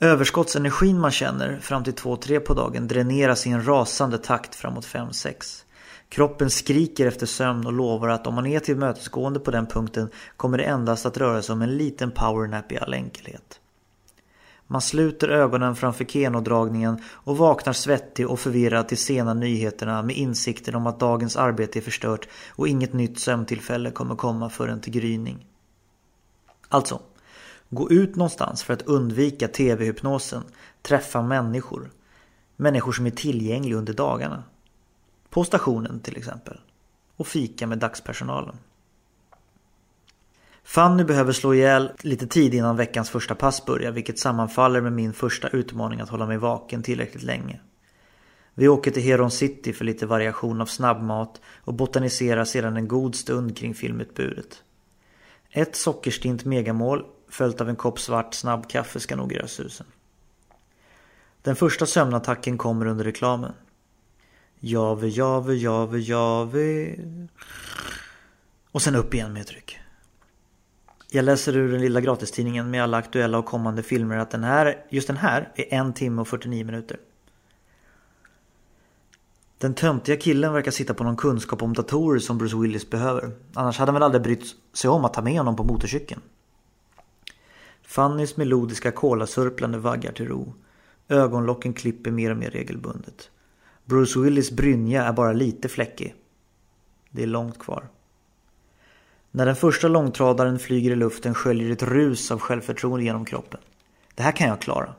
Överskottsenergin man känner fram till 2-3 på dagen dräneras i en rasande takt framåt 5-6. Kroppen skriker efter sömn och lovar att om man är tillmötesgående på den punkten kommer det endast att röra sig om en liten powernap i all enkelhet. Man sluter ögonen framför kenodragningen och vaknar svettig och förvirrad till sena nyheterna med insikten om att dagens arbete är förstört och inget nytt sömntillfälle kommer komma förrän till gryning. Alltså, gå ut någonstans för att undvika tv-hypnosen, träffa människor. Människor som är tillgängliga under dagarna. På stationen till exempel. Och fika med dagspersonalen. Fanny behöver slå ihjäl lite tid innan veckans första pass börjar vilket sammanfaller med min första utmaning att hålla mig vaken tillräckligt länge. Vi åker till Heron City för lite variation av snabbmat och botaniserar sedan en god stund kring filmutbudet. Ett sockerstint megamål följt av en kopp svart snabbkaffe ska nog göra susen. Den första sömnattacken kommer under reklamen. Jave, jave, jave, jave. Och sen upp igen med ett tryck. Jag läser ur den lilla gratistidningen med alla aktuella och kommande filmer att den här, just den här är en timme och 49 minuter. Den töntiga killen verkar sitta på någon kunskap om datorer som Bruce Willis behöver. Annars hade han väl aldrig brytt sig om att ta med honom på motorcykeln. Fannys melodiska kolasörplande vaggar till ro. Ögonlocken klipper mer och mer regelbundet. Bruce Willis brynja är bara lite fläckig. Det är långt kvar. När den första långtradaren flyger i luften sköljer ett rus av självförtroende genom kroppen. Det här kan jag klara.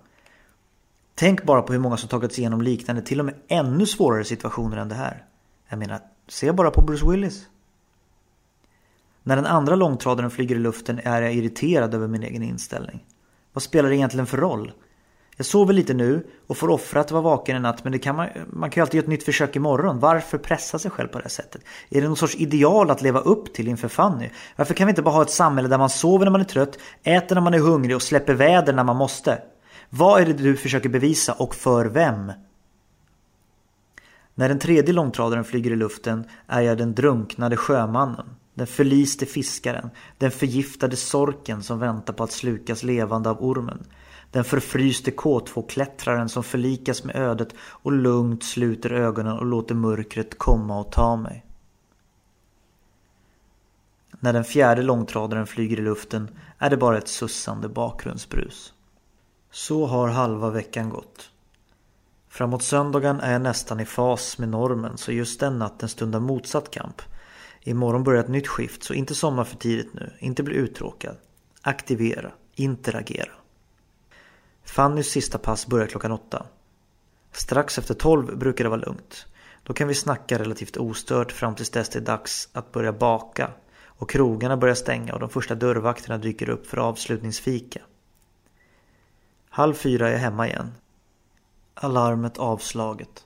Tänk bara på hur många som tagit sig igenom liknande, till och med ännu svårare situationer än det här. Jag menar, se bara på Bruce Willis. När den andra långtradaren flyger i luften är jag irriterad över min egen inställning. Vad spelar det egentligen för roll? Jag sover lite nu och får offra att vara vaken en natt men det kan man, man kan ju alltid göra ett nytt försök imorgon. Varför pressa sig själv på det här sättet? Är det någon sorts ideal att leva upp till inför Fanny? Varför kan vi inte bara ha ett samhälle där man sover när man är trött, äter när man är hungrig och släpper väder när man måste? Vad är det du försöker bevisa och för vem? När den tredje långtradaren flyger i luften är jag den drunknade sjömannen. Den förliste fiskaren. Den förgiftade sorken som väntar på att slukas levande av ormen. Den förfryste K2-klättraren som förlikas med ödet och lugnt sluter ögonen och låter mörkret komma och ta mig. När den fjärde långtradaren flyger i luften är det bara ett sussande bakgrundsbrus. Så har halva veckan gått. Framåt söndagen är jag nästan i fas med normen så just den natten stundar motsatt kamp. Imorgon börjar ett nytt skift så inte somna för tidigt nu, inte bli uttråkad. Aktivera, interagera. Fannys sista pass börjar klockan åtta. Strax efter tolv brukar det vara lugnt. Då kan vi snacka relativt ostört fram tills dess det är dags att börja baka och krogarna börjar stänga och de första dörrvakterna dyker upp för avslutningsfika. Halv fyra är jag hemma igen. Alarmet avslaget.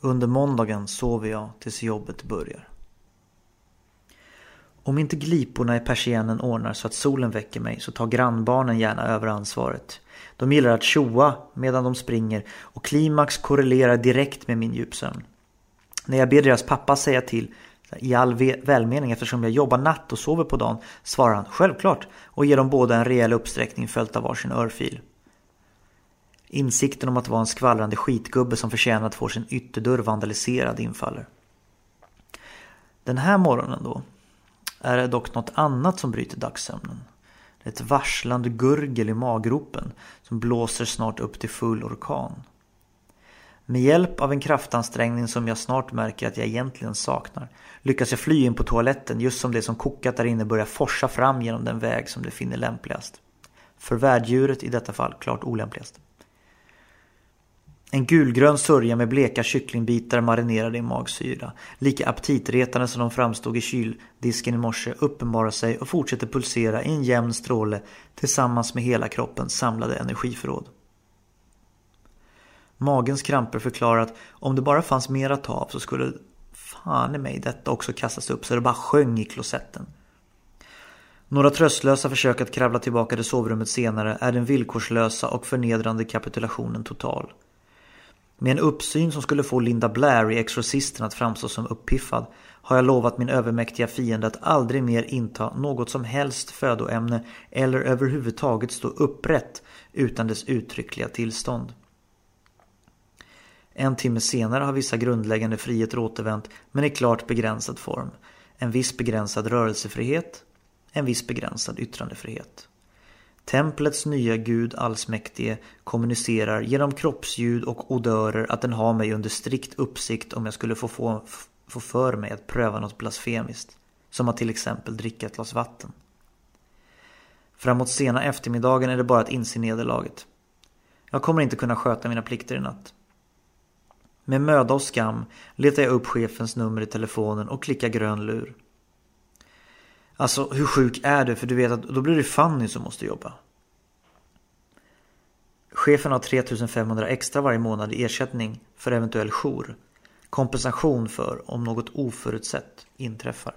Under måndagen sover jag tills jobbet börjar. Om inte gliporna i persiennen ordnar så att solen väcker mig så tar grannbarnen gärna över ansvaret. De gillar att tjoa medan de springer och klimax korrelerar direkt med min djupsömn. När jag ber deras pappa säga till i all välmening eftersom jag jobbar natt och sover på dagen svarar han självklart och ger dem båda en rejäl uppsträckning följt av varsin örfil. Insikten om att vara en skvallrande skitgubbe som förtjänar att få sin ytterdörr vandaliserad infaller. Den här morgonen då är det dock något annat som bryter dagssömnen. Det är Ett varslande gurgel i maggropen som blåser snart upp till full orkan. Med hjälp av en kraftansträngning som jag snart märker att jag egentligen saknar lyckas jag fly in på toaletten just som det som kokat där inne börjar forsa fram genom den väg som det finner lämpligast. För värddjuret i detta fall klart olämpligast. En gulgrön sörja med bleka kycklingbitar marinerade i magsyra. Lika aptitretande som de framstod i kyldisken i morse uppenbarar sig och fortsätter pulsera i en jämn stråle tillsammans med hela kroppens samlade energiförråd. Magens kramper förklarar att om det bara fanns mer att ta av så skulle fan i mig detta också kastas upp så det bara sjöng i klosetten. Några tröstlösa försök att kravla tillbaka till sovrummet senare är den villkorslösa och förnedrande kapitulationen total. Med en uppsyn som skulle få Linda Blair i Exorcisten att framstå som uppiffad har jag lovat min övermäktiga fiende att aldrig mer inta något som helst födoämne eller överhuvudtaget stå upprätt utan dess uttryckliga tillstånd. En timme senare har vissa grundläggande friheter återvänt men i klart begränsad form. En viss begränsad rörelsefrihet, en viss begränsad yttrandefrihet. Templets nya gud allsmäktige kommunicerar genom kroppsljud och odörer att den har mig under strikt uppsikt om jag skulle få, få, få för mig att pröva något blasfemiskt. Som att till exempel dricka ett glas vatten. Framåt sena eftermiddagen är det bara att inse nederlaget. Jag kommer inte kunna sköta mina plikter i natt. Med möda och skam letar jag upp chefens nummer i telefonen och klickar grön lur. Alltså hur sjuk är du? För du vet att då blir det Fanny som måste jobba. Chefen har 3500 extra varje månad i ersättning för eventuell jour. Kompensation för om något oförutsett inträffar.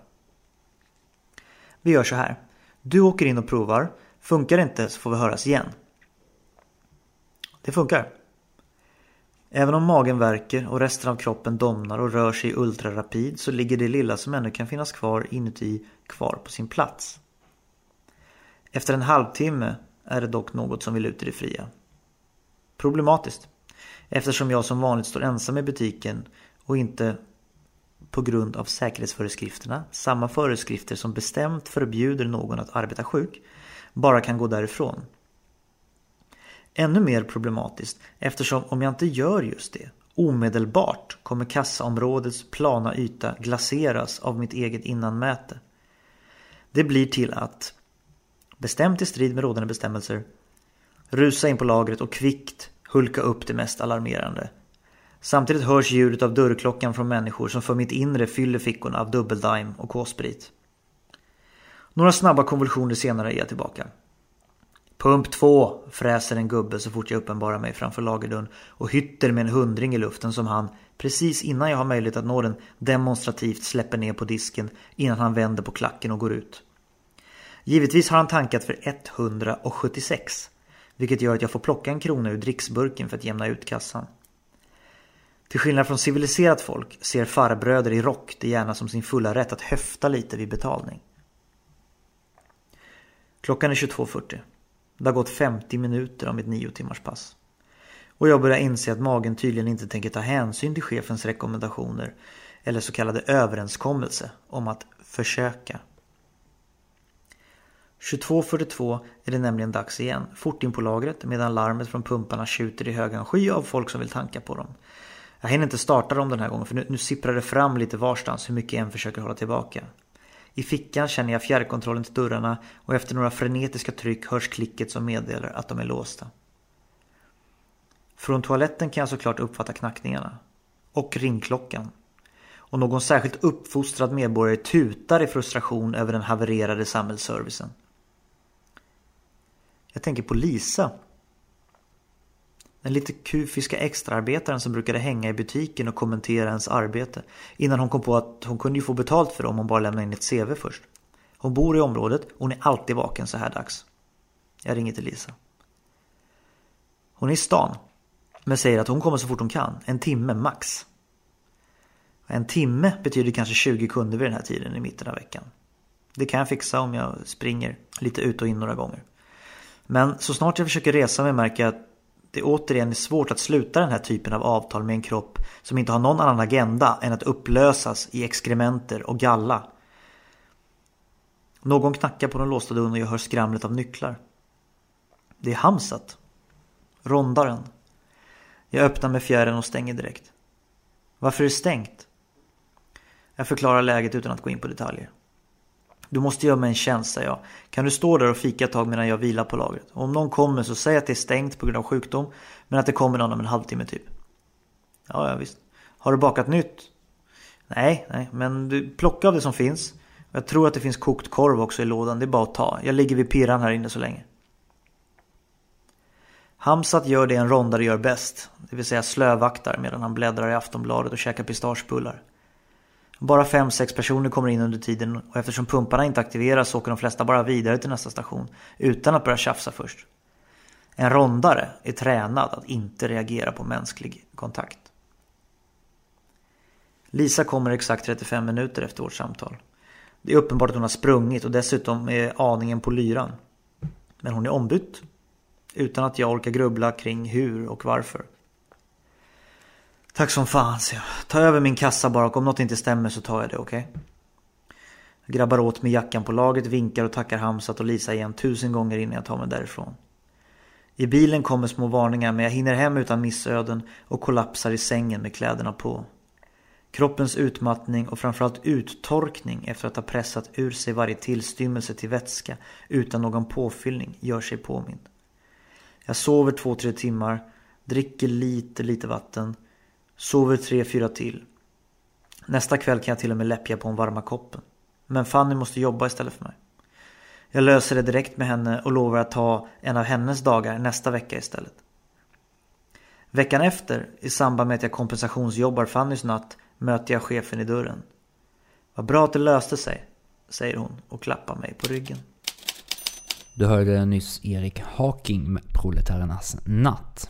Vi gör så här. Du åker in och provar. Funkar det inte så får vi höras igen. Det funkar. Även om magen verkar och resten av kroppen domnar och rör sig ultrarapid så ligger det lilla som ännu kan finnas kvar inuti kvar på sin plats. Efter en halvtimme är det dock något som vill ut i det fria. Problematiskt. Eftersom jag som vanligt står ensam i butiken och inte på grund av säkerhetsföreskrifterna, samma föreskrifter som bestämt förbjuder någon att arbeta sjuk, bara kan gå därifrån. Ännu mer problematiskt eftersom om jag inte gör just det omedelbart kommer kassaområdets plana yta glaseras av mitt eget innanmäte. Det blir till att, bestämt i strid med rådande bestämmelser, rusa in på lagret och kvickt hulka upp det mest alarmerande. Samtidigt hörs ljudet av dörrklockan från människor som för mitt inre fyller fickorna av dubbeldime och k-sprit. Några snabba konvulsioner senare är jag tillbaka. Pump två, fräser en gubbe så fort jag uppenbarar mig framför lagerdörren och hytter med en hundring i luften som han, precis innan jag har möjlighet att nå den, demonstrativt släpper ner på disken innan han vänder på klacken och går ut. Givetvis har han tankat för 176, vilket gör att jag får plocka en krona ur dricksburken för att jämna ut kassan. Till skillnad från civiliserat folk ser farbröder i rock det gärna som sin fulla rätt att höfta lite vid betalning. Klockan är 22.40. Det har gått 50 minuter av mitt nio timmars pass. Och jag börjar inse att magen tydligen inte tänker ta hänsyn till chefens rekommendationer eller så kallade överenskommelse om att försöka. 22.42 är det nämligen dags igen, fort in på lagret medan larmet från pumparna tjuter i högan sky av folk som vill tanka på dem. Jag hinner inte starta dem den här gången för nu, nu sipprar det fram lite varstans hur mycket jag än försöker hålla tillbaka. I fickan känner jag fjärrkontrollen till dörrarna och efter några frenetiska tryck hörs klicket som meddelar att de är låsta. Från toaletten kan jag såklart uppfatta knackningarna. Och ringklockan. Och någon särskilt uppfostrad medborgare tutar i frustration över den havererade samhällsservicen. Jag tänker på Lisa den lite kufiska extraarbetaren som brukade hänga i butiken och kommentera ens arbete. Innan hon kom på att hon kunde ju få betalt för det om hon bara lämnade in ett CV först. Hon bor i området och hon är alltid vaken så här dags. Jag ringer till Lisa. Hon är i stan. Men säger att hon kommer så fort hon kan. En timme max. En timme betyder kanske 20 kunder vid den här tiden i mitten av veckan. Det kan jag fixa om jag springer lite ut och in några gånger. Men så snart jag försöker resa mig märker jag att det återigen är svårt att sluta den här typen av avtal med en kropp som inte har någon annan agenda än att upplösas i exkrementer och galla. Någon knackar på den låsta dörren och jag hör skramlet av nycklar. Det är Hamsat. Rondaren. Jag öppnar med fjärren och stänger direkt. Varför är det stängt? Jag förklarar läget utan att gå in på detaljer. Du måste göra mig en tjänst, säger jag. Kan du stå där och fika ett tag medan jag vilar på lagret? Och om någon kommer så säg att det är stängt på grund av sjukdom. Men att det kommer någon om en halvtimme typ. Ja, ja visst. Har du bakat nytt? Nej, nej, men du plocka av det som finns. Jag tror att det finns kokt korv också i lådan. Det är bara att ta. Jag ligger vid pirran här inne så länge. Hamsat gör det en rondare gör bäst. Det vill säga slövaktar medan han bläddrar i Aftonbladet och käkar pistagebullar. Bara 5-6 personer kommer in under tiden och eftersom pumparna inte aktiveras så åker de flesta bara vidare till nästa station utan att börja tjafsa först. En rondare är tränad att inte reagera på mänsklig kontakt. Lisa kommer exakt 35 minuter efter vårt samtal. Det är uppenbart att hon har sprungit och dessutom är aningen på lyran. Men hon är ombytt. Utan att jag orkar grubbla kring hur och varför. Tack som fan, så jag. Ta över min kassa bara och om något inte stämmer så tar jag det, okej? Okay? Jag grabbar åt mig jackan på laget, vinkar och tackar Hamsat och Lisa igen tusen gånger innan jag tar mig därifrån. I bilen kommer små varningar men jag hinner hem utan missöden och kollapsar i sängen med kläderna på. Kroppens utmattning och framförallt uttorkning efter att ha pressat ur sig varje tillstymmelse till vätska utan någon påfyllning gör sig påmind. Jag sover två, tre timmar, dricker lite, lite vatten Sover tre, fyra till. Nästa kväll kan jag till och med läppja på den varma koppen. Men Fanny måste jobba istället för mig. Jag löser det direkt med henne och lovar att ta en av hennes dagar nästa vecka istället. Veckan efter, i samband med att jag kompensationsjobbar Fannys natt, möter jag chefen i dörren. Vad bra att det löste sig, säger hon och klappar mig på ryggen. Du hörde nyss Erik Haking med Proletärernas natt.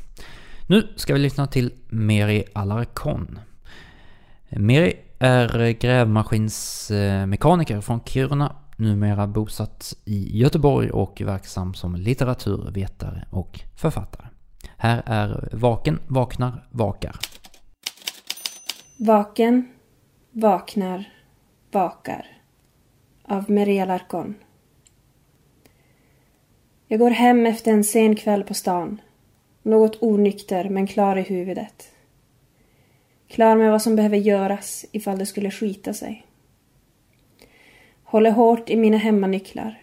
Nu ska vi lyssna till Meri Alarcon. Meri är grävmaskinsmekaniker från Kiruna, numera bosatt i Göteborg och verksam som litteraturvetare och författare. Här är Vaken, vaknar, vakar. Vaken, vaknar, vakar. Av Meri Alarcon. Jag går hem efter en sen kväll på stan. Något onykter men klar i huvudet. Klar med vad som behöver göras ifall det skulle skita sig. Håller hårt i mina hemmanycklar.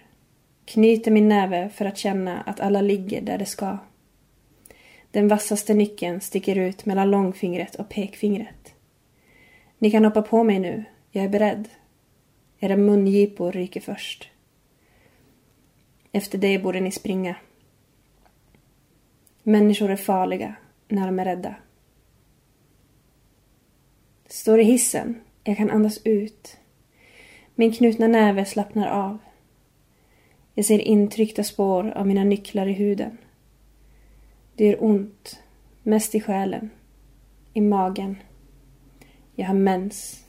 Knyter min näve för att känna att alla ligger där det ska. Den vassaste nyckeln sticker ut mellan långfingret och pekfingret. Ni kan hoppa på mig nu, jag är beredd. Era mungipor ryker först. Efter det borde ni springa. Människor är farliga när de är rädda. Står i hissen. Jag kan andas ut. Min knutna näve slappnar av. Jag ser intryckta spår av mina nycklar i huden. Det gör ont. Mest i själen. I magen. Jag har mens.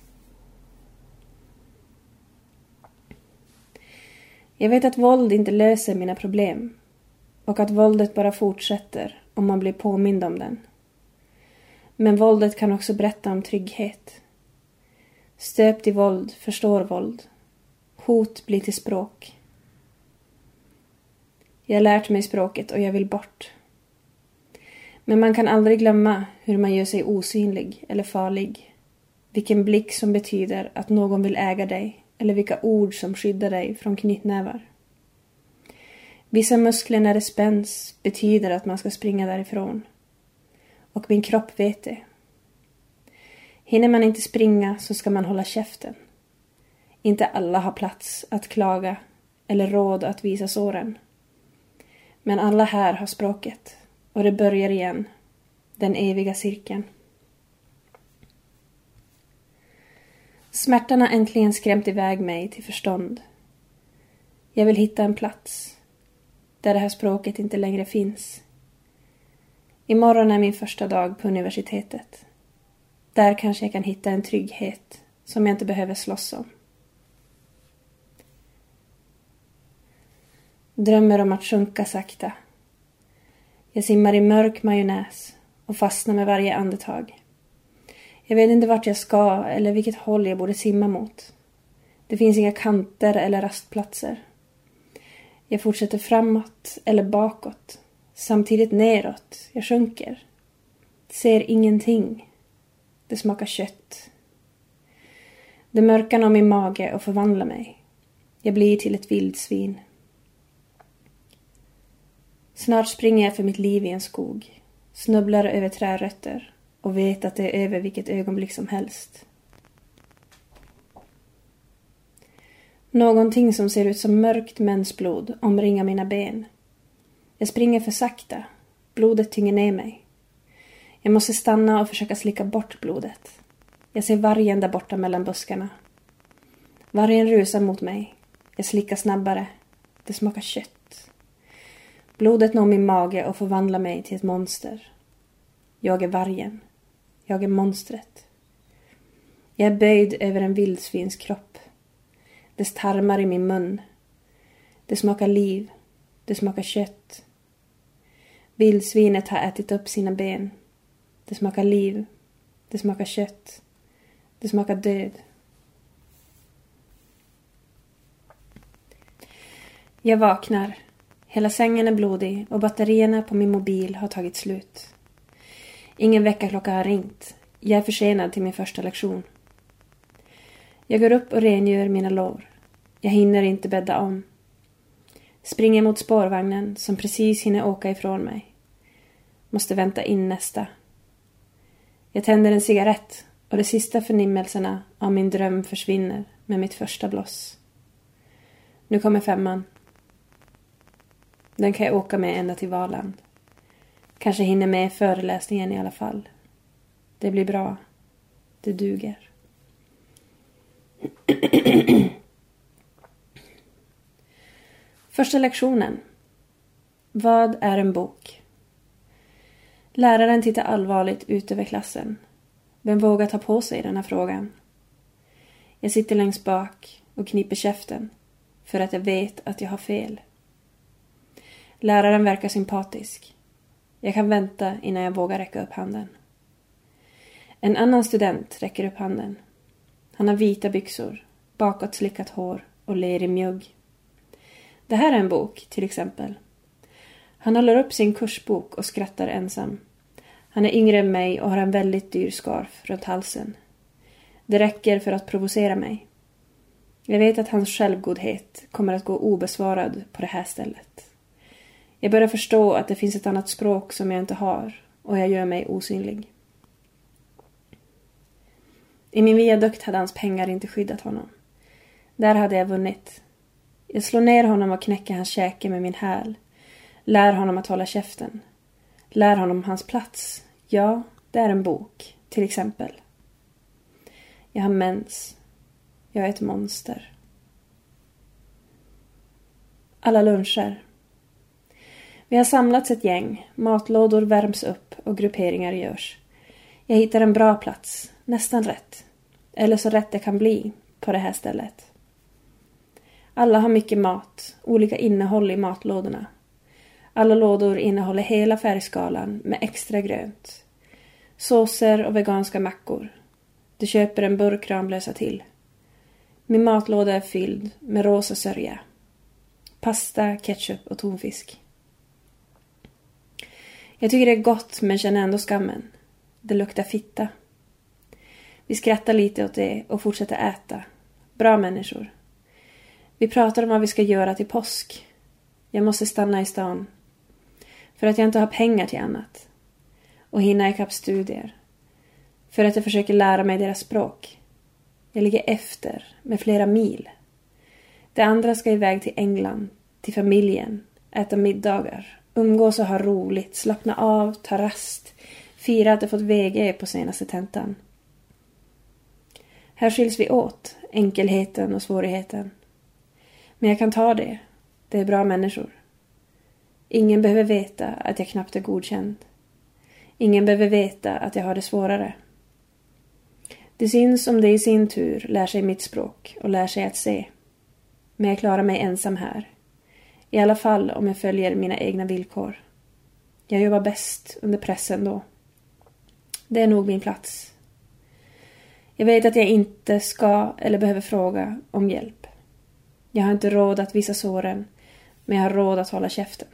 Jag vet att våld inte löser mina problem. Och att våldet bara fortsätter om man blir påmind om den. Men våldet kan också berätta om trygghet. Stöpt i våld förstår våld. Hot blir till språk. Jag har lärt mig språket och jag vill bort. Men man kan aldrig glömma hur man gör sig osynlig eller farlig. Vilken blick som betyder att någon vill äga dig eller vilka ord som skyddar dig från knytnävar. Vissa muskler när det spänns betyder att man ska springa därifrån. Och min kropp vet det. Hinner man inte springa så ska man hålla käften. Inte alla har plats att klaga eller råd att visa såren. Men alla här har språket och det börjar igen. Den eviga cirkeln. Smärtan har äntligen skrämt iväg mig till förstånd. Jag vill hitta en plats där det här språket inte längre finns. Imorgon är min första dag på universitetet. Där kanske jag kan hitta en trygghet som jag inte behöver slåss om. Drömmer om att sjunka sakta. Jag simmar i mörk majonnäs och fastnar med varje andetag. Jag vet inte vart jag ska eller vilket håll jag borde simma mot. Det finns inga kanter eller rastplatser. Jag fortsätter framåt eller bakåt. Samtidigt neråt. Jag sjunker. Ser ingenting. Det smakar kött. Det mörkar om min mage och förvandlar mig. Jag blir till ett vildsvin. Snart springer jag för mitt liv i en skog. Snubblar över trärötter och vet att det är över vilket ögonblick som helst. Någonting som ser ut som mörkt mensblod omringar mina ben. Jag springer för sakta. Blodet tynger ner mig. Jag måste stanna och försöka slicka bort blodet. Jag ser vargen där borta mellan buskarna. Vargen rusar mot mig. Jag slickar snabbare. Det smakar kött. Blodet når min mage och förvandlar mig till ett monster. Jag är vargen. Jag är monstret. Jag är böjd över en vildsvins kropp. Dess tarmar i min mun. Det smakar liv. Det smakar kött. Vildsvinet har ätit upp sina ben. Det smakar liv. Det smakar kött. Det smakar död. Jag vaknar. Hela sängen är blodig och batterierna på min mobil har tagit slut. Ingen väckarklocka har ringt. Jag är försenad till min första lektion. Jag går upp och rengör mina lår. Jag hinner inte bädda om. Springer mot spårvagnen som precis hinner åka ifrån mig. Måste vänta in nästa. Jag tänder en cigarett och de sista förnimmelserna av min dröm försvinner med mitt första bloss. Nu kommer femman. Den kan jag åka med ända till Valand. Kanske hinner med föreläsningen i alla fall. Det blir bra. Det duger. Första lektionen. Vad är en bok? Läraren tittar allvarligt ut över klassen. Vem vågar ta på sig den här frågan? Jag sitter längst bak och kniper käften. För att jag vet att jag har fel. Läraren verkar sympatisk. Jag kan vänta innan jag vågar räcka upp handen. En annan student räcker upp handen. Han har vita byxor, bakåtslickat hår och ler i mjugg. Det här är en bok, till exempel. Han håller upp sin kursbok och skrattar ensam. Han är yngre än mig och har en väldigt dyr scarf runt halsen. Det räcker för att provocera mig. Jag vet att hans självgodhet kommer att gå obesvarad på det här stället. Jag börjar förstå att det finns ett annat språk som jag inte har och jag gör mig osynlig. I min viadukt hade hans pengar inte skyddat honom. Där hade jag vunnit. Jag slår ner honom och knäcker hans käke med min häl. Lär honom att hålla käften. Lär honom hans plats. Ja, det är en bok, till exempel. Jag har mens. Jag är ett monster. Alla luncher. Vi har samlats ett gäng, matlådor värms upp och grupperingar görs. Jag hittar en bra plats, nästan rätt. Eller så rätt det kan bli, på det här stället. Alla har mycket mat, olika innehåll i matlådorna. Alla lådor innehåller hela färgskalan med extra grönt. Såser och veganska mackor. Du köper en burk Ramlösa till. Min matlåda är fylld med rosa sörja. Pasta, ketchup och tonfisk. Jag tycker det är gott men känner ändå skammen. Det luktar fitta. Vi skrattar lite åt det och fortsätter äta. Bra människor. Vi pratar om vad vi ska göra till påsk. Jag måste stanna i stan. För att jag inte har pengar till annat. Och hinna ikapp studier. För att jag försöker lära mig deras språk. Jag ligger efter med flera mil. De andra ska iväg till England, till familjen, äta middagar, umgås och ha roligt, slappna av, ta rast, fira att de fått VG på senaste tentan. Här skiljs vi åt, enkelheten och svårigheten. Men jag kan ta det. Det är bra människor. Ingen behöver veta att jag knappt är godkänd. Ingen behöver veta att jag har det svårare. Det syns om det i sin tur lär sig mitt språk och lär sig att se. Men jag klarar mig ensam här. I alla fall om jag följer mina egna villkor. Jag jobbar bäst under pressen då. Det är nog min plats. Jag vet att jag inte ska eller behöver fråga om hjälp. Jag har inte råd att visa såren, men jag har råd att hålla käften.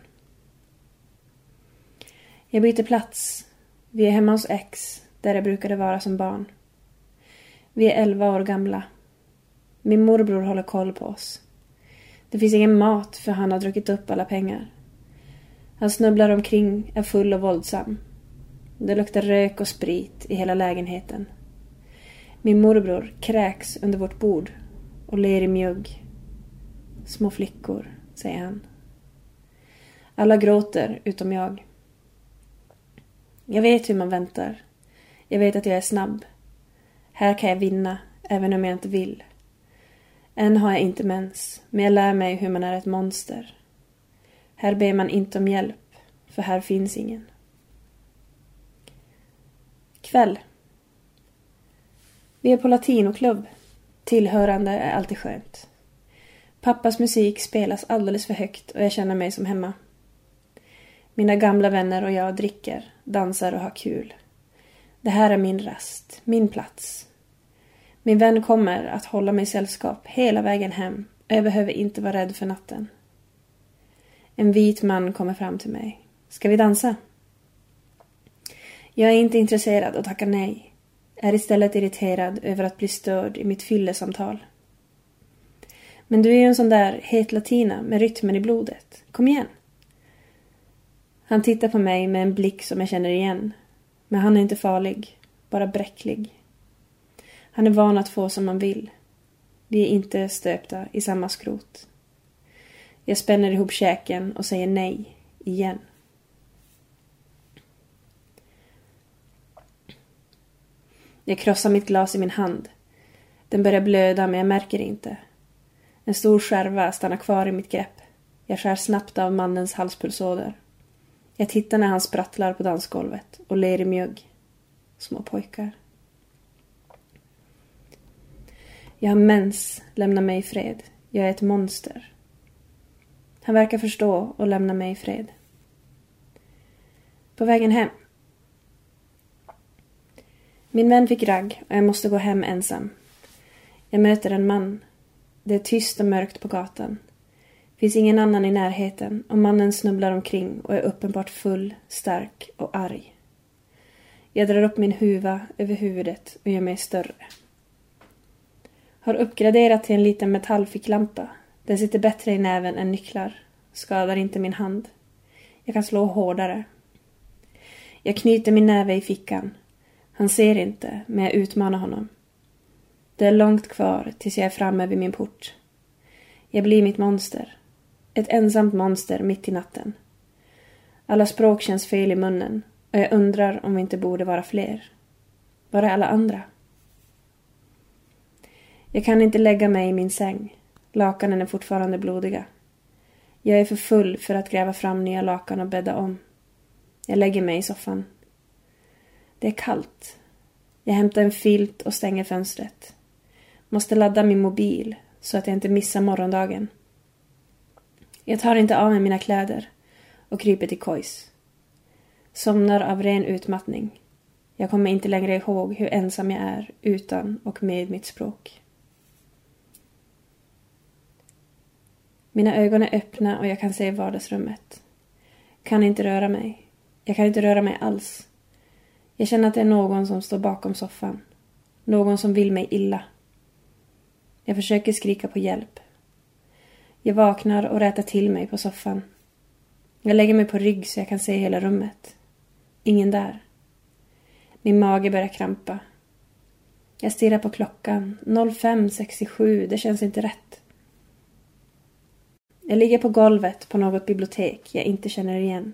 Jag byter plats. Vi är hemma hos X, där jag brukade vara som barn. Vi är elva år gamla. Min morbror håller koll på oss. Det finns ingen mat för han har druckit upp alla pengar. Han snubblar omkring, är full och våldsam. Det luktar rök och sprit i hela lägenheten. Min morbror kräks under vårt bord och ler i mjugg. Små flickor, säger han. Alla gråter utom jag. Jag vet hur man väntar. Jag vet att jag är snabb. Här kan jag vinna, även om jag inte vill. Än har jag inte mens, men jag lär mig hur man är ett monster. Här ber man inte om hjälp, för här finns ingen. Kväll. Vi är på latinoklubb. Tillhörande är alltid skönt. Pappas musik spelas alldeles för högt och jag känner mig som hemma. Mina gamla vänner och jag dricker, dansar och har kul. Det här är min rast, min plats. Min vän kommer att hålla mig sällskap hela vägen hem och jag behöver inte vara rädd för natten. En vit man kommer fram till mig. Ska vi dansa? Jag är inte intresserad och tackar nej. Är istället irriterad över att bli störd i mitt fyllesamtal. Men du är ju en sån där het latina med rytmen i blodet. Kom igen. Han tittar på mig med en blick som jag känner igen. Men han är inte farlig, bara bräcklig. Han är van att få som han vill. Vi är inte stöpta i samma skrot. Jag spänner ihop käken och säger nej, igen. Jag krossar mitt glas i min hand. Den börjar blöda men jag märker inte. En stor skärva stannar kvar i mitt grepp. Jag skär snabbt av mannens halspulsåder. Jag tittar när han sprattlar på dansgolvet och ler i mjugg. Små pojkar. Jag har mens, lämna mig i fred. Jag är ett monster. Han verkar förstå och lämna mig i fred. På vägen hem. Min vän fick ragg och jag måste gå hem ensam. Jag möter en man. Det är tyst och mörkt på gatan. Finns ingen annan i närheten och mannen snubblar omkring och är uppenbart full, stark och arg. Jag drar upp min huva över huvudet och gör mig större. Har uppgraderat till en liten metallficklampa. Den sitter bättre i näven än nycklar. Skadar inte min hand. Jag kan slå hårdare. Jag knyter min näve i fickan. Han ser inte, men jag utmanar honom. Det är långt kvar tills jag är framme vid min port. Jag blir mitt monster. Ett ensamt monster mitt i natten. Alla språk känns fel i munnen och jag undrar om vi inte borde vara fler. Var är alla andra? Jag kan inte lägga mig i min säng. Lakanen är fortfarande blodiga. Jag är för full för att gräva fram nya lakan och bädda om. Jag lägger mig i soffan. Det är kallt. Jag hämtar en filt och stänger fönstret. Måste ladda min mobil så att jag inte missar morgondagen. Jag tar inte av mig mina kläder och kryper till kojs. Somnar av ren utmattning. Jag kommer inte längre ihåg hur ensam jag är utan och med mitt språk. Mina ögon är öppna och jag kan se vardagsrummet. Kan inte röra mig. Jag kan inte röra mig alls. Jag känner att det är någon som står bakom soffan. Någon som vill mig illa. Jag försöker skrika på hjälp. Jag vaknar och rätar till mig på soffan. Jag lägger mig på rygg så jag kan se hela rummet. Ingen där. Min mage börjar krampa. Jag stirrar på klockan. 05.67. Det känns inte rätt. Jag ligger på golvet på något bibliotek jag inte känner igen.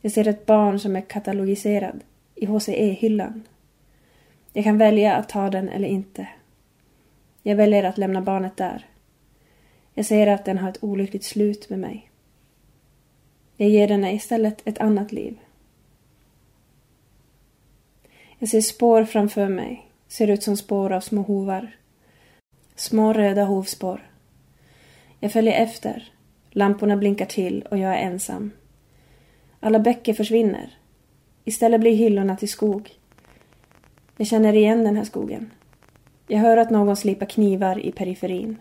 Jag ser ett barn som är katalogiserad i HCE-hyllan. Jag kan välja att ta den eller inte. Jag väljer att lämna barnet där. Jag ser att den har ett olyckligt slut med mig. Jag ger den istället ett annat liv. Jag ser spår framför mig. Ser ut som spår av små hovar. Små röda hovspår. Jag följer efter. Lamporna blinkar till och jag är ensam. Alla böcker försvinner. Istället blir hyllorna till skog. Jag känner igen den här skogen. Jag hör att någon slipar knivar i periferin.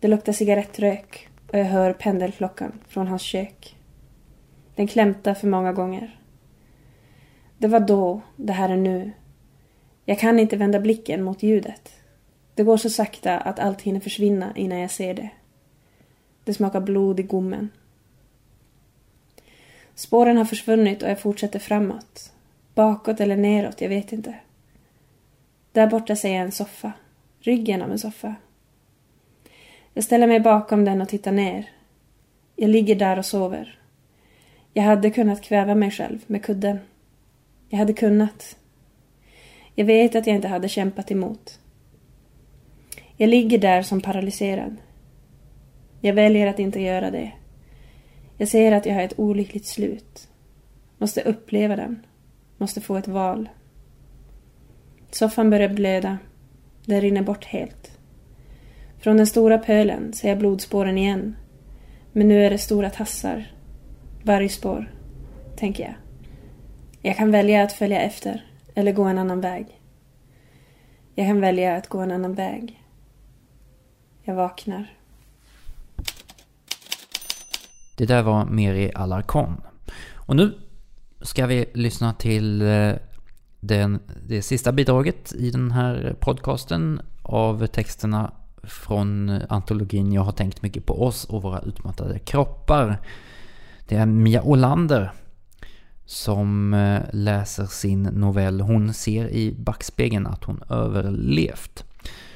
Det luktar cigarettrök och jag hör pendelklockan från hans kök. Den klämtar för många gånger. Det var då, det här är nu. Jag kan inte vända blicken mot ljudet. Det går så sakta att allt hinner försvinna innan jag ser det. Det smakar blod i gommen. Spåren har försvunnit och jag fortsätter framåt. Bakåt eller neråt, jag vet inte. Där borta ser jag en soffa. Ryggen av en soffa. Jag ställer mig bakom den och tittar ner. Jag ligger där och sover. Jag hade kunnat kväva mig själv med kudden. Jag hade kunnat. Jag vet att jag inte hade kämpat emot. Jag ligger där som paralyserad. Jag väljer att inte göra det. Jag ser att jag har ett olyckligt slut. Måste uppleva den. Måste få ett val. Soffan börjar blöda. Den rinner bort helt. Från den stora pölen ser jag blodspåren igen. Men nu är det stora tassar. Vargspår, tänker jag. Jag kan välja att följa efter eller gå en annan väg. Jag kan välja att gå en annan väg. Jag vaknar. Det där var Meri Alarcon. Och nu ska vi lyssna till eh, den, det sista bidraget i den här podcasten av texterna från antologin Jag har tänkt mycket på oss och våra utmattade kroppar. Det är Mia Olander som eh, läser sin novell Hon ser i backspegeln att hon överlevt.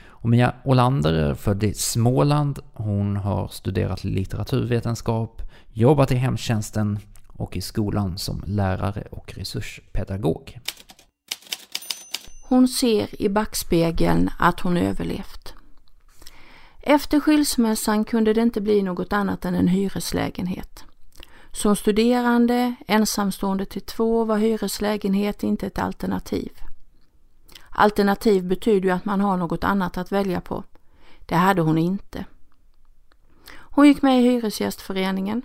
Och Mia Olander är född i Småland. Hon har studerat litteraturvetenskap, jobbat i hemtjänsten och i skolan som lärare och resurspedagog. Hon ser i backspegeln att hon överlevt. Efter skilsmässan kunde det inte bli något annat än en hyreslägenhet. Som studerande, ensamstående till två var hyreslägenhet inte ett alternativ. Alternativ betyder ju att man har något annat att välja på. Det hade hon inte. Hon gick med i Hyresgästföreningen.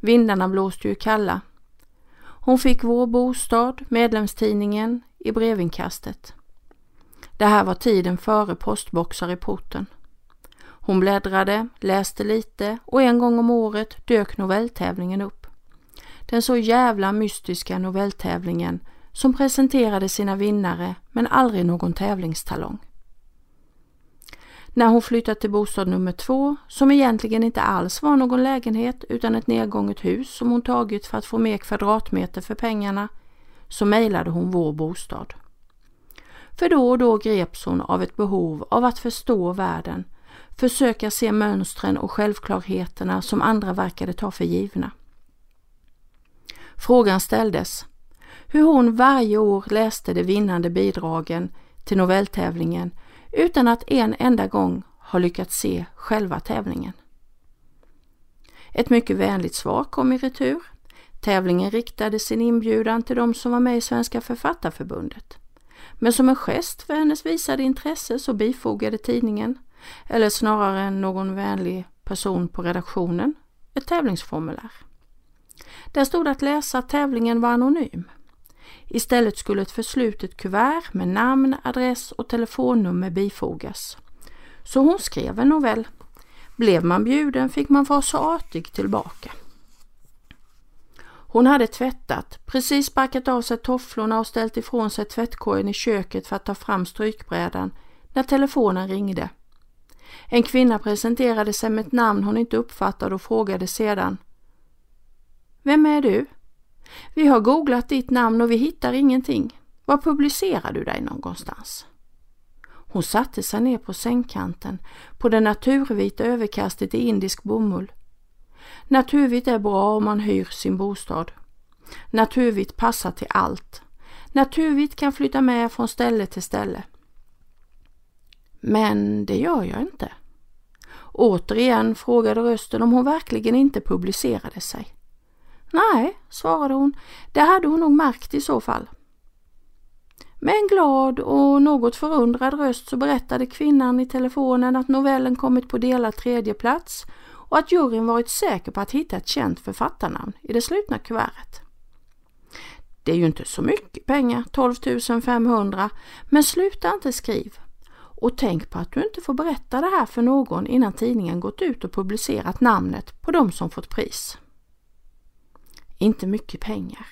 Vindarna blåste ju kalla. Hon fick Vår bostad, medlemstidningen, i brevinkastet. Det här var tiden före postboxar i porten. Hon bläddrade, läste lite och en gång om året dök novelltävlingen upp. Den så jävla mystiska novelltävlingen som presenterade sina vinnare men aldrig någon tävlingstalong. När hon flyttat till bostad nummer två, som egentligen inte alls var någon lägenhet utan ett nedgånget hus som hon tagit för att få mer kvadratmeter för pengarna, så mejlade hon vår bostad. För då och då greps hon av ett behov av att förstå världen, försöka se mönstren och självklarheterna som andra verkade ta för givna. Frågan ställdes hur hon varje år läste de vinnande bidragen till novelltävlingen utan att en enda gång ha lyckats se själva tävlingen. Ett mycket vänligt svar kom i retur. Tävlingen riktade sin inbjudan till de som var med i Svenska Författarförbundet. Men som en gest för hennes visade intresse så bifogade tidningen, eller snarare någon vänlig person på redaktionen, ett tävlingsformulär. Där stod att läsa att tävlingen var anonym. Istället skulle ett förslutet kuvert med namn, adress och telefonnummer bifogas. Så hon skrev en novell. Blev man bjuden fick man vara så artig tillbaka. Hon hade tvättat, precis sparkat av sig tofflorna och ställt ifrån sig tvättkorgen i köket för att ta fram strykbrädan när telefonen ringde. En kvinna presenterade sig med ett namn hon inte uppfattade och frågade sedan Vem är du? Vi har googlat ditt namn och vi hittar ingenting. Var publicerar du dig någonstans? Hon satte sig ner på sängkanten på det naturvita överkastet i indisk bomull. Naturvitt är bra om man hyr sin bostad. Naturvitt passar till allt. Naturvitt kan flytta med från ställe till ställe. Men det gör jag inte. Återigen frågade rösten om hon verkligen inte publicerade sig. Nej, svarade hon, det hade hon nog märkt i så fall. Med en glad och något förundrad röst så berättade kvinnan i telefonen att novellen kommit på delad tredje plats och att juryn varit säker på att hitta ett känt författarnamn i det slutna kuvertet. Det är ju inte så mycket pengar, 12 500, men sluta inte skriv. Och tänk på att du inte får berätta det här för någon innan tidningen gått ut och publicerat namnet på de som fått pris. Inte mycket pengar.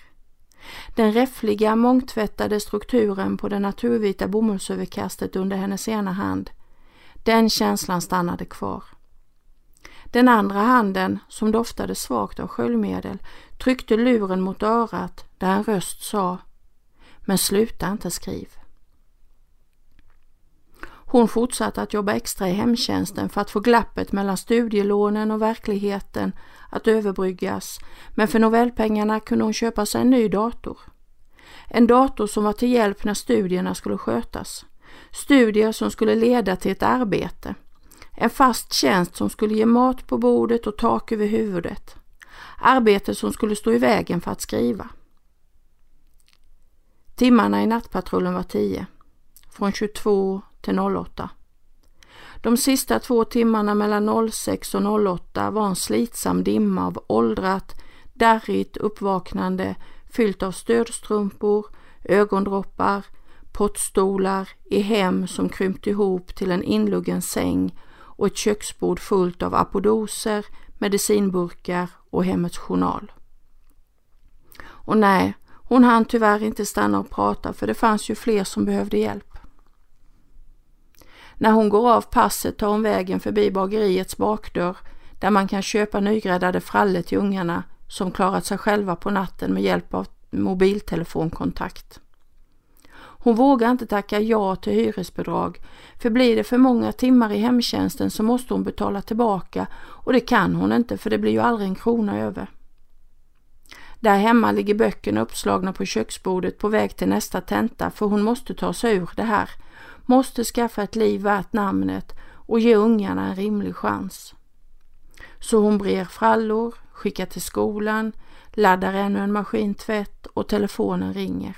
Den räffliga, mångtvättade strukturen på det naturvita bomullsöverkastet under hennes ena hand, den känslan stannade kvar. Den andra handen, som doftade svagt av sköljmedel, tryckte luren mot örat där en röst sa Men sluta inte skriv. Hon fortsatte att jobba extra i hemtjänsten för att få glappet mellan studielånen och verkligheten att överbryggas, men för novellpengarna kunde hon köpa sig en ny dator. En dator som var till hjälp när studierna skulle skötas. Studier som skulle leda till ett arbete. En fast tjänst som skulle ge mat på bordet och tak över huvudet. Arbete som skulle stå i vägen för att skriva. Timmarna i nattpatrullen var tio. Från 22 till 08. De sista två timmarna mellan 06 och 08 var en slitsam dimma av åldrat, darrigt uppvaknande fyllt av stödstrumpor, ögondroppar, pottstolar i hem som krympt ihop till en inluggen säng och ett köksbord fullt av apodoser, medicinburkar och hemmets journal. Och nej, hon hann tyvärr inte stanna och prata för det fanns ju fler som behövde hjälp. När hon går av passet tar hon vägen förbi bageriets bakdörr där man kan köpa nygräddade frallor till ungarna som klarat sig själva på natten med hjälp av mobiltelefonkontakt. Hon vågar inte tacka ja till hyresbidrag, för blir det för många timmar i hemtjänsten så måste hon betala tillbaka och det kan hon inte för det blir ju aldrig en krona över. Där hemma ligger böckerna uppslagna på köksbordet på väg till nästa tenta för hon måste ta sig ur det här måste skaffa ett liv värt namnet och ge ungarna en rimlig chans. Så hon brer frallor, skickar till skolan, laddar ännu en maskintvätt och telefonen ringer.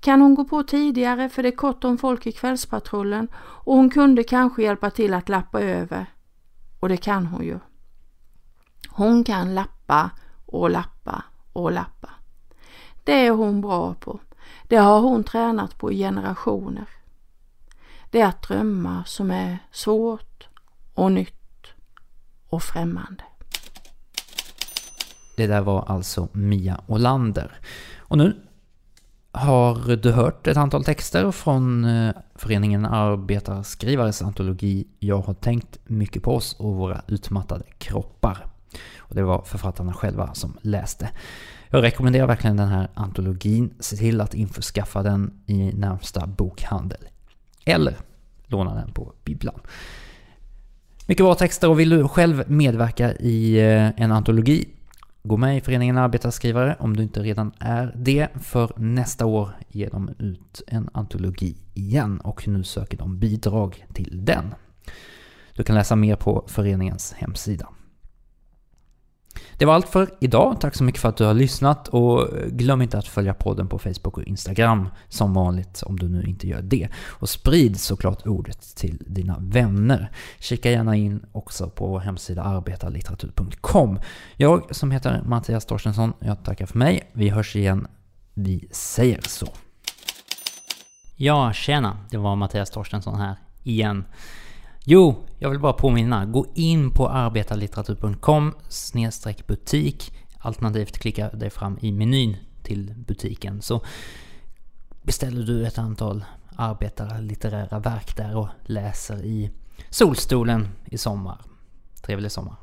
Kan hon gå på tidigare för det är kort om folk i kvällspatrullen och hon kunde kanske hjälpa till att lappa över. Och det kan hon ju. Hon kan lappa och lappa och lappa. Det är hon bra på. Det har hon tränat på i generationer. Det är att drömma som är svårt och nytt och främmande. Det där var alltså Mia Olander. Och nu har du hört ett antal texter från eh, föreningen Arbetarskrivares antologi Jag har tänkt mycket på oss och våra utmattade kroppar. Och det var författarna själva som läste. Jag rekommenderar verkligen den här antologin. Se till att införskaffa den i närmsta bokhandel. Eller låna den på bibblan. Mycket bra texter och vill du själv medverka i eh, en antologi Gå med i föreningen Arbetarskrivare om du inte redan är det, för nästa år ger de ut en antologi igen och nu söker de bidrag till den. Du kan läsa mer på föreningens hemsida. Det var allt för idag. Tack så mycket för att du har lyssnat och glöm inte att följa podden på Facebook och Instagram som vanligt om du nu inte gör det. Och sprid såklart ordet till dina vänner. Kika gärna in också på vår hemsida arbetarlitteratur.com. Jag som heter Mattias Torstensson, jag tackar för mig. Vi hörs igen. Vi säger så. Ja, tjena. Det var Mattias Torstensson här igen. Jo, jag vill bara påminna. Gå in på arbetarlitteratur.com butik alternativt klicka dig fram i menyn till butiken så beställer du ett antal arbetarlitterära verk där och läser i solstolen i sommar. Trevlig sommar!